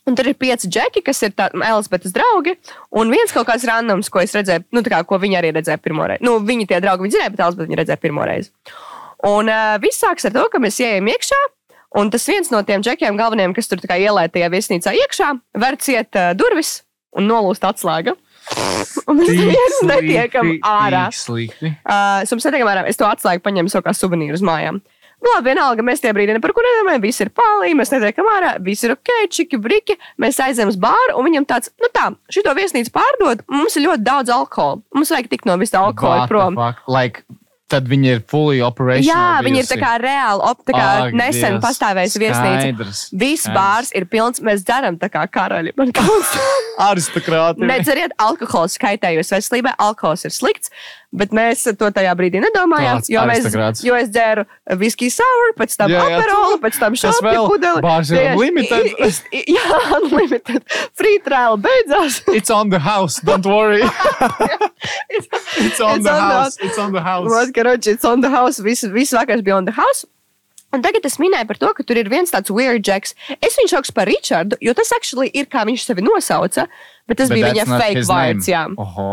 Un tur ir pieci džeki, kas ir Elizabetes draugi. Un viens kaut kāds randoms, ko es redzēju, nu, tā kā, ko viņi arī redzēja pirmo reizi. Nu, viņi tie draugi, viņi zināja, bet Elizabete viņi redzēja pirmo reizi. Un uh, viss sākas ar to, ka mēs ieejam iekšā. Un tas viens no tiem džekiem, galvenajiem, kas tur ielēja tajā viesnīcā iekšā, var ciet uh, durvis un nolūst atslēga. <laughs> Un mēs neviens netiekam ārā. Slikti. Uh, Mums netiekam ārā. Es to atslēgu paņēmu savu kā suvenīru uz mājām. Nu, labi, vienalga, mēs brīdi ne par ko nedomājam. Viss ir pāri, mēs netiekam ārā, viss ir ok, čiki, briki. Mēs aizējām uz bāru, un viņam tāds, nu tā, šito viesnīcu pārdod, mums ir ļoti daudz alkohola. Mums vajag tikt no visa alkohola What prom. Like, tad viņi ir fully operational. Jā, viņi ir tā kā reāli, op, tā kā Ak, nesen Dievs, pastāvējusi viesnīca. Viss bārs ir pilns, mēs dzeram tā kā karaļi. <laughs> Aristokrāti. Nedzeriet alkoholu, skaitējos veselībai. Alkohols ir slikts, bet mēs to tajā brīdī nedomājām. Tāds Jo, mēs, jo es dzēru viskiju sour, pēc tam aperolu, pēc tam šādu pudeli. Tieši- unlimited. i- i- Jā, <laughs> unlimited. Free trial beidzās. <laughs> It's on the house, don't worry. It's, <laughs> It's on It's the on the house. house. It's on the house. What, karoči, it's on the house. Viss vis vakars bija on the house. Un tagad es minēju par to, ka tur ir viens tāds weird jacks. Es viņu saukšu par Richardu, jo tas actually ir kā viņš sevi nosauca, bet tas But bija viņa fake vārds. Jā. Oho.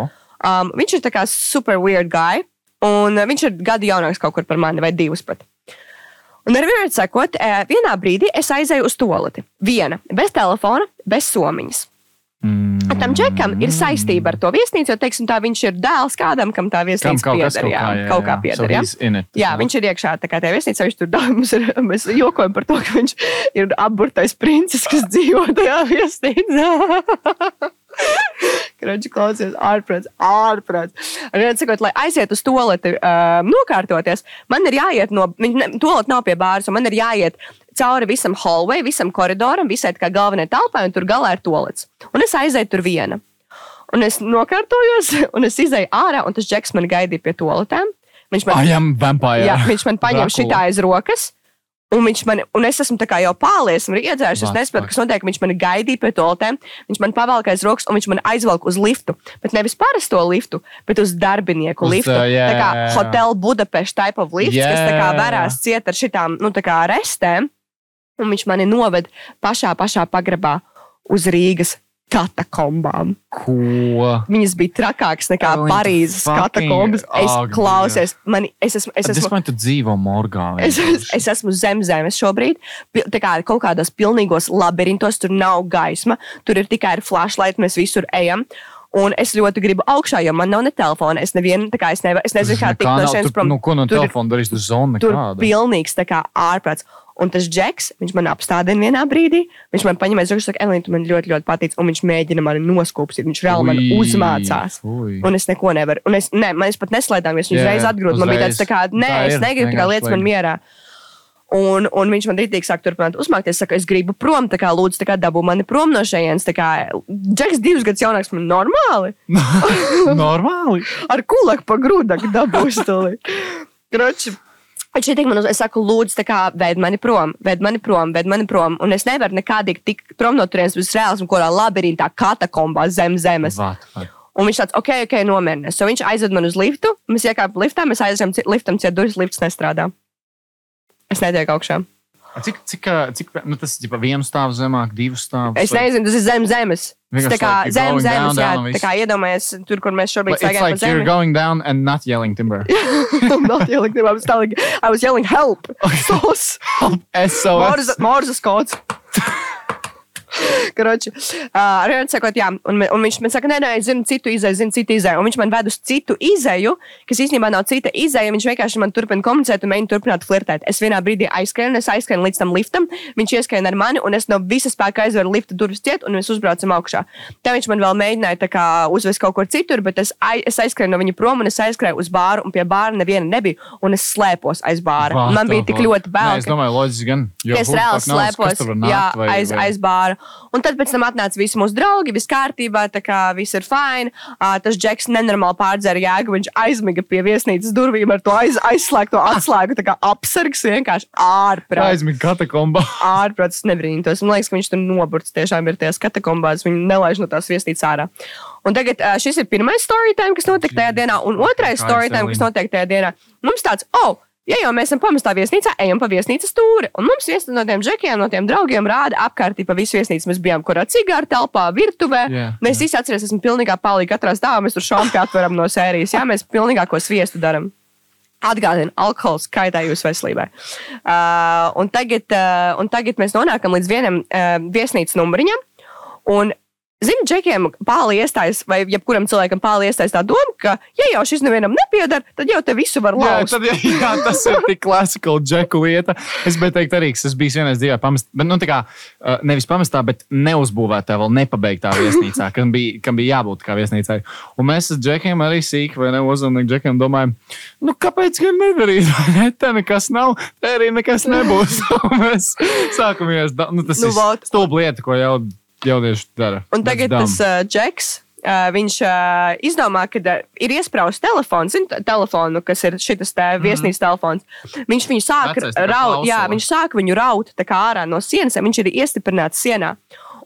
Um, viņš ir tā kā super weird guy, un uh, viņš ir gadu jaunāks kaut kur par mani, vai divus pat. Un ar vienā sakot, eh, vienā brīdī es aizēju uz toleti. Viena, bez telefona, bez somiņas. Mm. Tam džekam ir saistība ar to viesnīcu, jo, teiksim, tā viņš ir dēls kādam, kam tā Kam viesnīca kas pieder. kaut Jā, kā, jā, kaut kā jā. pieder. So jā. in it. Jā, viņš ir iekšā tajā viesnīcā. Viņš tur mums ir, <laughs> mēs jokojam par to, ka viņš ir apburtais princis, kas dzīvo tajā viesnīcā. <laughs> Kroči klausies, ārprāts, ārprāts. Vienu sakot, lai aiziet uz toleti, uh, nokārtoties, man ir jāiet no, toaleta nav pie bāras, un man ir jāiet cauri visam hallway, visam koridoram, visai kā galvenajai telpai, un tur galā ir tolets. Un es aizēju tur viena. Un es nokārtojos, <laughs> un es izēju ārā, un tas džeks man gaidīja pie toaletēm. Viņš man, I am vampire. jā, viņš man paņem šitā aiz rokas. Un, viņš man, un es esmu jau pārlies, un iedzērušies. Es Vats, nesaprotu, kas notiek. Viņš man gaidīja pie toaletēm, viņš man pavalka aiz rokas, un viņš man aizvelk uz liftu. Bet nevis parasto liftu, bet uz darbinieku Uz, liftu. uh, jā, tā kā hotel Budapest type of lifts, Jā, kas tā kā varās ciet ar šitām, nu, tā kā restēm. Un viņš mani noved pašā, pašā pagrabā uz Rīgas katakombām. Ko? Viņas bija trakākas nekā to Parīzes katakombas. Es Oh, klausies, man, es esmu, es Es esmu, esmu tu dzīvo morgā. <laughs> Es, es, es esmu zem zemes šobrīd. Tā kā kaut kādos pilnīgos labirintos, tur nav gaisma, tur ir tikai flashlight, mēs visur ejam. Un es ļoti gribu augšā, jo man nav ne telefona. Es nevienu, tā kā es, nevar, es nezinu, kā tikt no šejienes prom. Nu, ko no Tur telefona darīs? Tu zoni Tur nekāda. pilnīgs tā kā ārprāts. Un tas džeks, viņš man apstādina vienā brīdī. Viņš man paņem aiz rokas, saka, Elīna, tu man ļoti, ļoti patīc. Un viņš mēģina mani noskūpstīt. Viņš reāli man uzmācās. ui. Un es neko nevaru. Un es, ne, man es pat neslēdzāmies. Viņš uzreiz atgrūda. Man bija tāds, tā kā, nē, Tā es ir, negribu, tā kā lietas man mierā. Un, un viņš man rītīgi sāk turpināt uzmākties. Es saku, es gribu prom, tā kā lūdzu, tā kā dabū mani prom no šejienes. Tā kā Džeks divus gadus jaunāks, man normāli. <laughs> Normāli. Ar kulaku pa grūdaku dabūšu to. <laughs> Kroči. Viņš ir tik man, uz- es saku, lūdzu, kā ved mani prom, ved mani prom, ved mani prom. Un es nevaru nekādīgi tikt prom no turienes uz reāls, kurā labirintā katakombā zem zemes. Vat, vat. Un viņš tāds, ok, ok, nomierinies. So viņš aizved man uz liftu, mēs iekāpām liftā, mēs aizējām liftam, ciet durvis, lifts nestrādā. Es netieku augšā. Cik, cik, cik nu, tas ir vienu stāvu zemāk, divus stāvus? Es nezinu, tas ir zem zemes. Tā kā like zem zemes, down, jā, down un tā kā iedomājies tur, kur mēs šobrīd pa like you're zemi. going down and not yelling timber. <laughs> I'm not yelling, I was, telling, I was yelling help. Sos. SOS. Morzas kods. Karoči, uh, vienu sakot, jā, un, un viņš man saka, nē, nē, es zinu citu izēju, zinu citu izēju. Un viņš man ved uz citu izēju, kas īstenībā nav cita izēja. Viņš vienkārši man turpina komunicēt un mēģina turpināt flirtēt. Es vienā brīdī aizskrēju, es aizskrēju līdz tam liftam. Viņš ieskrēja ar mani, un es no visa spēka aizveru lifta durvis ciet, un mēs uzbraucam augšā. Tā viņš man vēl mēģināja kā, uzvest kaut kur citur, bet es, ai, es aizskrēju no viņa prom, un es aizskrēju uz bāru, un pie bāra neviena nebija, un es slēpos aiz bāra. What Man bija tik ļoti bail. Nē, Es domāju, loģiski gan. jo es reāli slēpos var jā, nākt vai- aiz, vai- aiz bāra. Un tad pēc tam atnāca visi mūsu draugi, viss kārtībā, tā kā viss ir fini. Uh, tas džeks nenormāli pārdzēra jēgu. Viņš aizmiga pie viesnīcas durvīm ar to aiz, aizslēgto atslēgu. Tā kā apsargs vienkārši ārprāts. Aizmigt katakombā. <laughs> Ārprāts nebrīnītos. Man liekas, ka viņš tur noburts tiešām ir tajās katakombās. Viņu nelaiž no tās viesnīcas ārā. Un tagad uh, šis ir pirmais story time, kas notika tajā dienā, un otrais story time, kas notiek tajā dienā. Mums tāds, oh, ja jau mēs esam pamestā viesnīcā, ejam pa viesnīcas stūri. Un mums viens no tiem džekiem, no tiem draugiem rāda apkārtī pa visu viesnīcu. Mēs bijām kurā cigāru telpā, virtuvē. Jā, mēs visi atceramies, esam pilnīgā palīgi katrā stāvā. Mēs tur šādi atveram no sērijas. Jā, mēs pilnīgāko sviestu darām. Atgādina, alkohols kaitē jūsu veselībai. Uh, un, tagad, uh, un tagad mēs nonākam līdz vienam uh, viesnīcas numuriņam. Un, Zinu, džekiem pāri iestājas, vai jebkuram cilvēkam pāri iestājas tā doma, ka, ja jau šis nevienam nepiedara, tad jau te visu var Jā, lauzt. tad, jā, <laughs> jā, tas ir tik klasika džeku lieta. Es gribēju teikt, arī, ka es biju vienreiz dzīvē pamestā, bet nu, kā uh, nevis pamestā, bet neuzbūvētā, vēl nepabeigtā viesnīcā, <laughs> kam bija, kam bija jābūt kā viesnīcai. Un mēs ar džekiem arī sīki vai ne uzmanīgi džekiem domājam, nu kāpēc gan nedarīt? <laughs> Ne, te nekas nav, te arī nekas nebūs. Mēs sākamies, nu, tas Nu, ir stulba lieta, ko jau, jaunieši dara. Un tagad tas uh, džeks. Uh, viņš uh, izdomā, ka uh, ir iesprāstīts telefons, zinu, telefonu, kas ir šis viesnīcas telefons. Viņš viņu sāk Mhm. Raut, jā, viņš sāk viņu raut ārā no sienas, viņš ir iestiprināts sienā.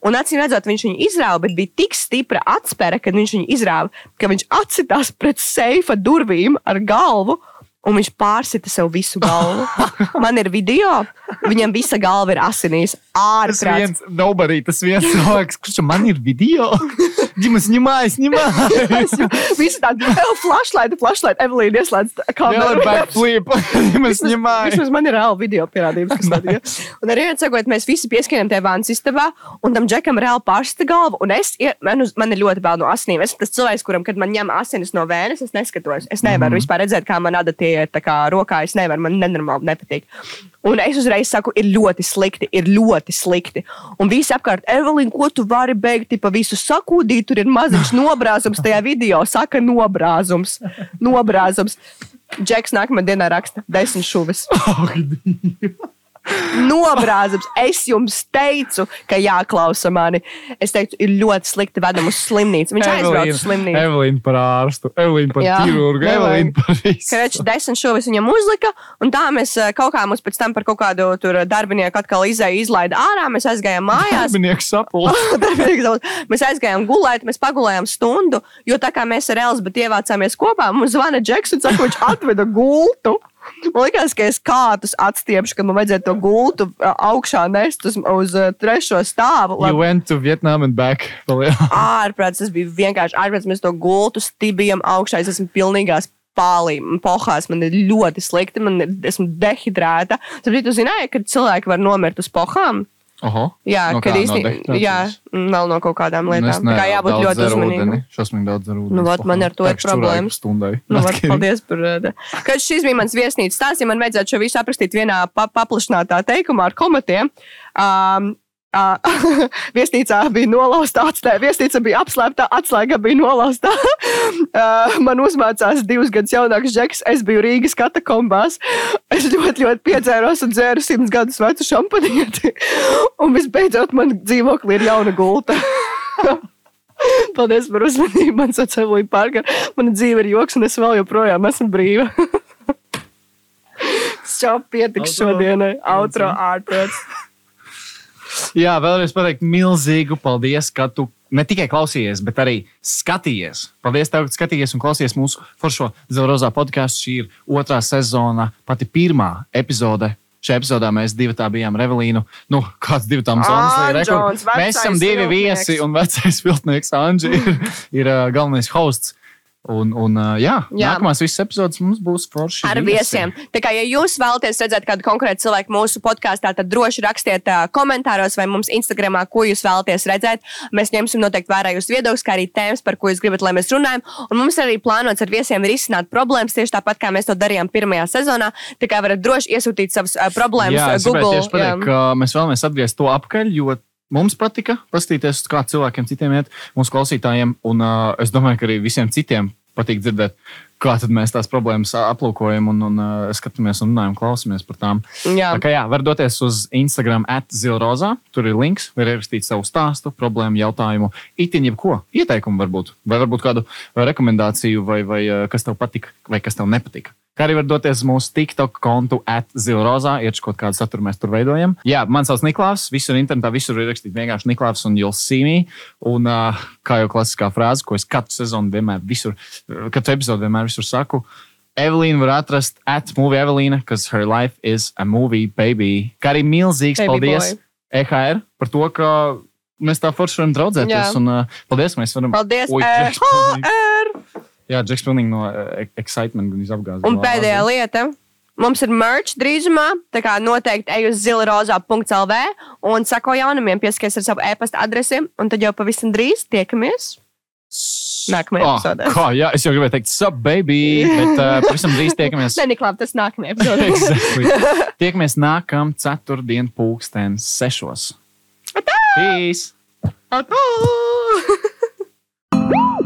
Un acīm redzot, viņš viņu izrāva, bet bija tik stipra atspēra, kad viņš viņu izrāva, ka viņš atsitās pret seifa durvīm ar galvu un viņš pārsita sev visu galvu. <laughs> Man ir video, viņam visa galva ir asinīs. Ārprāts. Tas viens, nobody, tas viens cilvēks, kurš man ir video. <laughs> Dimas, ņemājas, ņemājas. <laughs> Visi tādi, oh, flashlight, flashlight, Evelīna ieslēdz kameru. Jā, backflip, Dimas, ņemājas. Vismaz man ir reāli video pierādījums, kas tad ir. Un arī atsakot, mēs visi pieskaņam tajā vānas istabā, un tam džekam reāli pārsita galva, un es, man, uz, man ir ļoti bail no asinīm. Es esmu tas cilvēks, kuram, kad man ņem asinis no vēnes, es neskatos. Es nevaru mm -hmm. vispār redzēt, kā man nada tie neiet kā rokā. Es nevaru, man nenormāli nepatīk. Un es uzreiz saku, ir ļoti slikti, ir ļoti slikti. Un visi apkārt, Evelīna, ko tu vari beigt, pa visu sakūdīt, tur ir maziņš <laughs> nobrāzums tajā video. Saka, nobrāzums. Nobrāzums. Džeks nākamajā dienā raksta desmit šuvis. <laughs> Nobrāzums. Es jums teicu, ka jāklausa mani. Es teicu, ir ļoti slikti vedam uz slimnīcu. Viņš aizbrauca uz slimnīcu. Evelīna par ārstu, Evelīna par ķirurgu, Evelīna. Par visu. Kreč, desmit šovis viņam uzlika, un tā mēs eh, kaut kā mums pēc tam par kaut kādu tur darbinieku atkal izēju izlaida ārā. Mēs aizgājām mājās. Darbinieks <laughs> daudz. mēs aizgājām gulēt, mēs pagulējām stundu, jo tā kā mēs ar Elizabeti ievācāmies kopā, mums zvana Džeks un saka, viņš atveda gultu. Man liekas, ka es kātus atstiepšu, ka man vajadzēja to gultu augšā nest uz, uz trešo stāvu. lai You went to Vietnam and back. <laughs> Ārprāts. Tas bija vienkārši ārprāts. Mēs to gultu stibījām augšā. Es esmu pilnīgās pālī, pohās. Man ir ļoti slikti. Man ir, esmu dehidrēta. Sapratu, tu zināji, ka cilvēki var nomirt uz pohām? Oho. Jā, No kad īstenībā. jā, vēl no kaut kādām Nu, lietām. Tā kā jābūt ļoti uzmanīgam. Šausmīgi daudz ūdeni. Nu, vot, man ar to ir problēmas. Stundai. Nu, kidding. paldies par to. Kad šis bija mans viesnīcas stāsts, ja man vajadzētu šo visu aprakstīt vienā pa paplašinātā teikumā ar komatiem. Um, <laughs> viesnīcā bija nolauzta atslēga, viesnīca bija apslēpta, atslēga bija nolauzta. <laughs> man uzmācās divus gadus jaunāks džeks, es biju Rīgas katakombās. Es ļoti, ļoti piedzēros un dzēru simts gadus vecu šampanieti. <laughs> un visbeidzot, man dzīvoklī ir jauna gulta. Paldies par uzmanību. Man sauc Evelīna Parker. Mana dzīve ir joks, un es vēl joprojām esmu brīva. Čau, pietiks šodienai. Outro ārprāts. Jā, vēlreiz pateikt milzīgu paldies, ka tu ne tikai klausījies, bet arī skatījies. Paldies, tev, ka skatījies un klausies mūsu foršo Zelrozā podkāstu. Šī ir otrā sezona, pati pirmā epizode. Šajā epizodē mēs divi tā bijām Revelīnu. Nu, kāds divi tam zonas vecais Mēs esam divi viltnieks. viesi un vecais viltnieks Anģi <laughs> ir, ir uh, galvenais hosts. Un, un jā, jā, Jā. nākamās visas epizodes mums būs forši. Ar viesi. viesiem. Tā kā, ja jūs vēlaties redzēt kādu konkrētu cilvēku mūsu podkāstā, tad droši rakstiet uh, komentāros vai mums Instagramā, ko jūs vēlaties redzēt. Mēs ņemsim noteikti vērā jūsu viedokļus, kā arī tēmas, par ko jūs gribat, lai mēs runājam. Un mums arī plānots ar viesiem risināt problēmas, tieši tāpat kā mēs to darījām pirmajā sezonā. Tā kā varat droši iesūtīt savas uh, problēmas Jā, Google. pateikt, ka mēs vēlamies atgriezt to apkaļ, jo mums patika paskatīties, kā cilvēkiem citiem iet, mūsu klausītājiem, un uh, es domāju, ka arī visiem citiem patīk dzirdēt, kā tad mēs tās problēmas aplūkojam un, un uh, skatāmies un runājam, klausamies par tām. Jā. Tā kā jā, var doties uz Instagram, atzilrozā. Tur ir links, var ierakstīt savu stāstu, problēmu, jautājumu, itin jebko, ieteikumu varbūt, vai varbūt kādu rekomendāciju, vai, vai kas tev patika, vai kas tev nepatika. Kā arī var doties uz mūsu TikTok kontu, atzilrozā, iet kaut kādu saturu mēs tur veidojam. Jā, man sauc Niklaus, visur internetā, visur ir rakstīts vienkārši Niklaus un You'll see me. Un uh, kā jau klasiskā frāze, ko es katru sezonu vienmēr, visur, katru epizodu vienmēr visur saku. Evelīna var atrast at movie Evelīna, because her life is a movie, baby. Kā arī milzīgs Baby paldies boy. EHR par to, ka mēs tā forši varam draudzēties. Jā. Un uh, paldies, mēs varam. Paldies! Oi, HR! Jā, Džeks pilnīgi no uh, excitement gan izapgāzās. Un pēdējā lieta. Mums ir merch drīzumā, tā kā noteikti ej uz zilarozā.lv un sako jaunumiem, pieskaties ar savu e-pasta adresi, un tad jau pavisam drīz tiekamies. Nākamajā Oh, epizodē. kā, jā, es jau gribēju teikt, sub, baby, bet uh, pavisam drīz tiekamies. <laughs> Nē, Niklāp, tas nākamajā epizodē. <laughs> exactly. Tiekamies nākamā ceturtdiena, pulksten sešos. Peace! Atā! <laughs>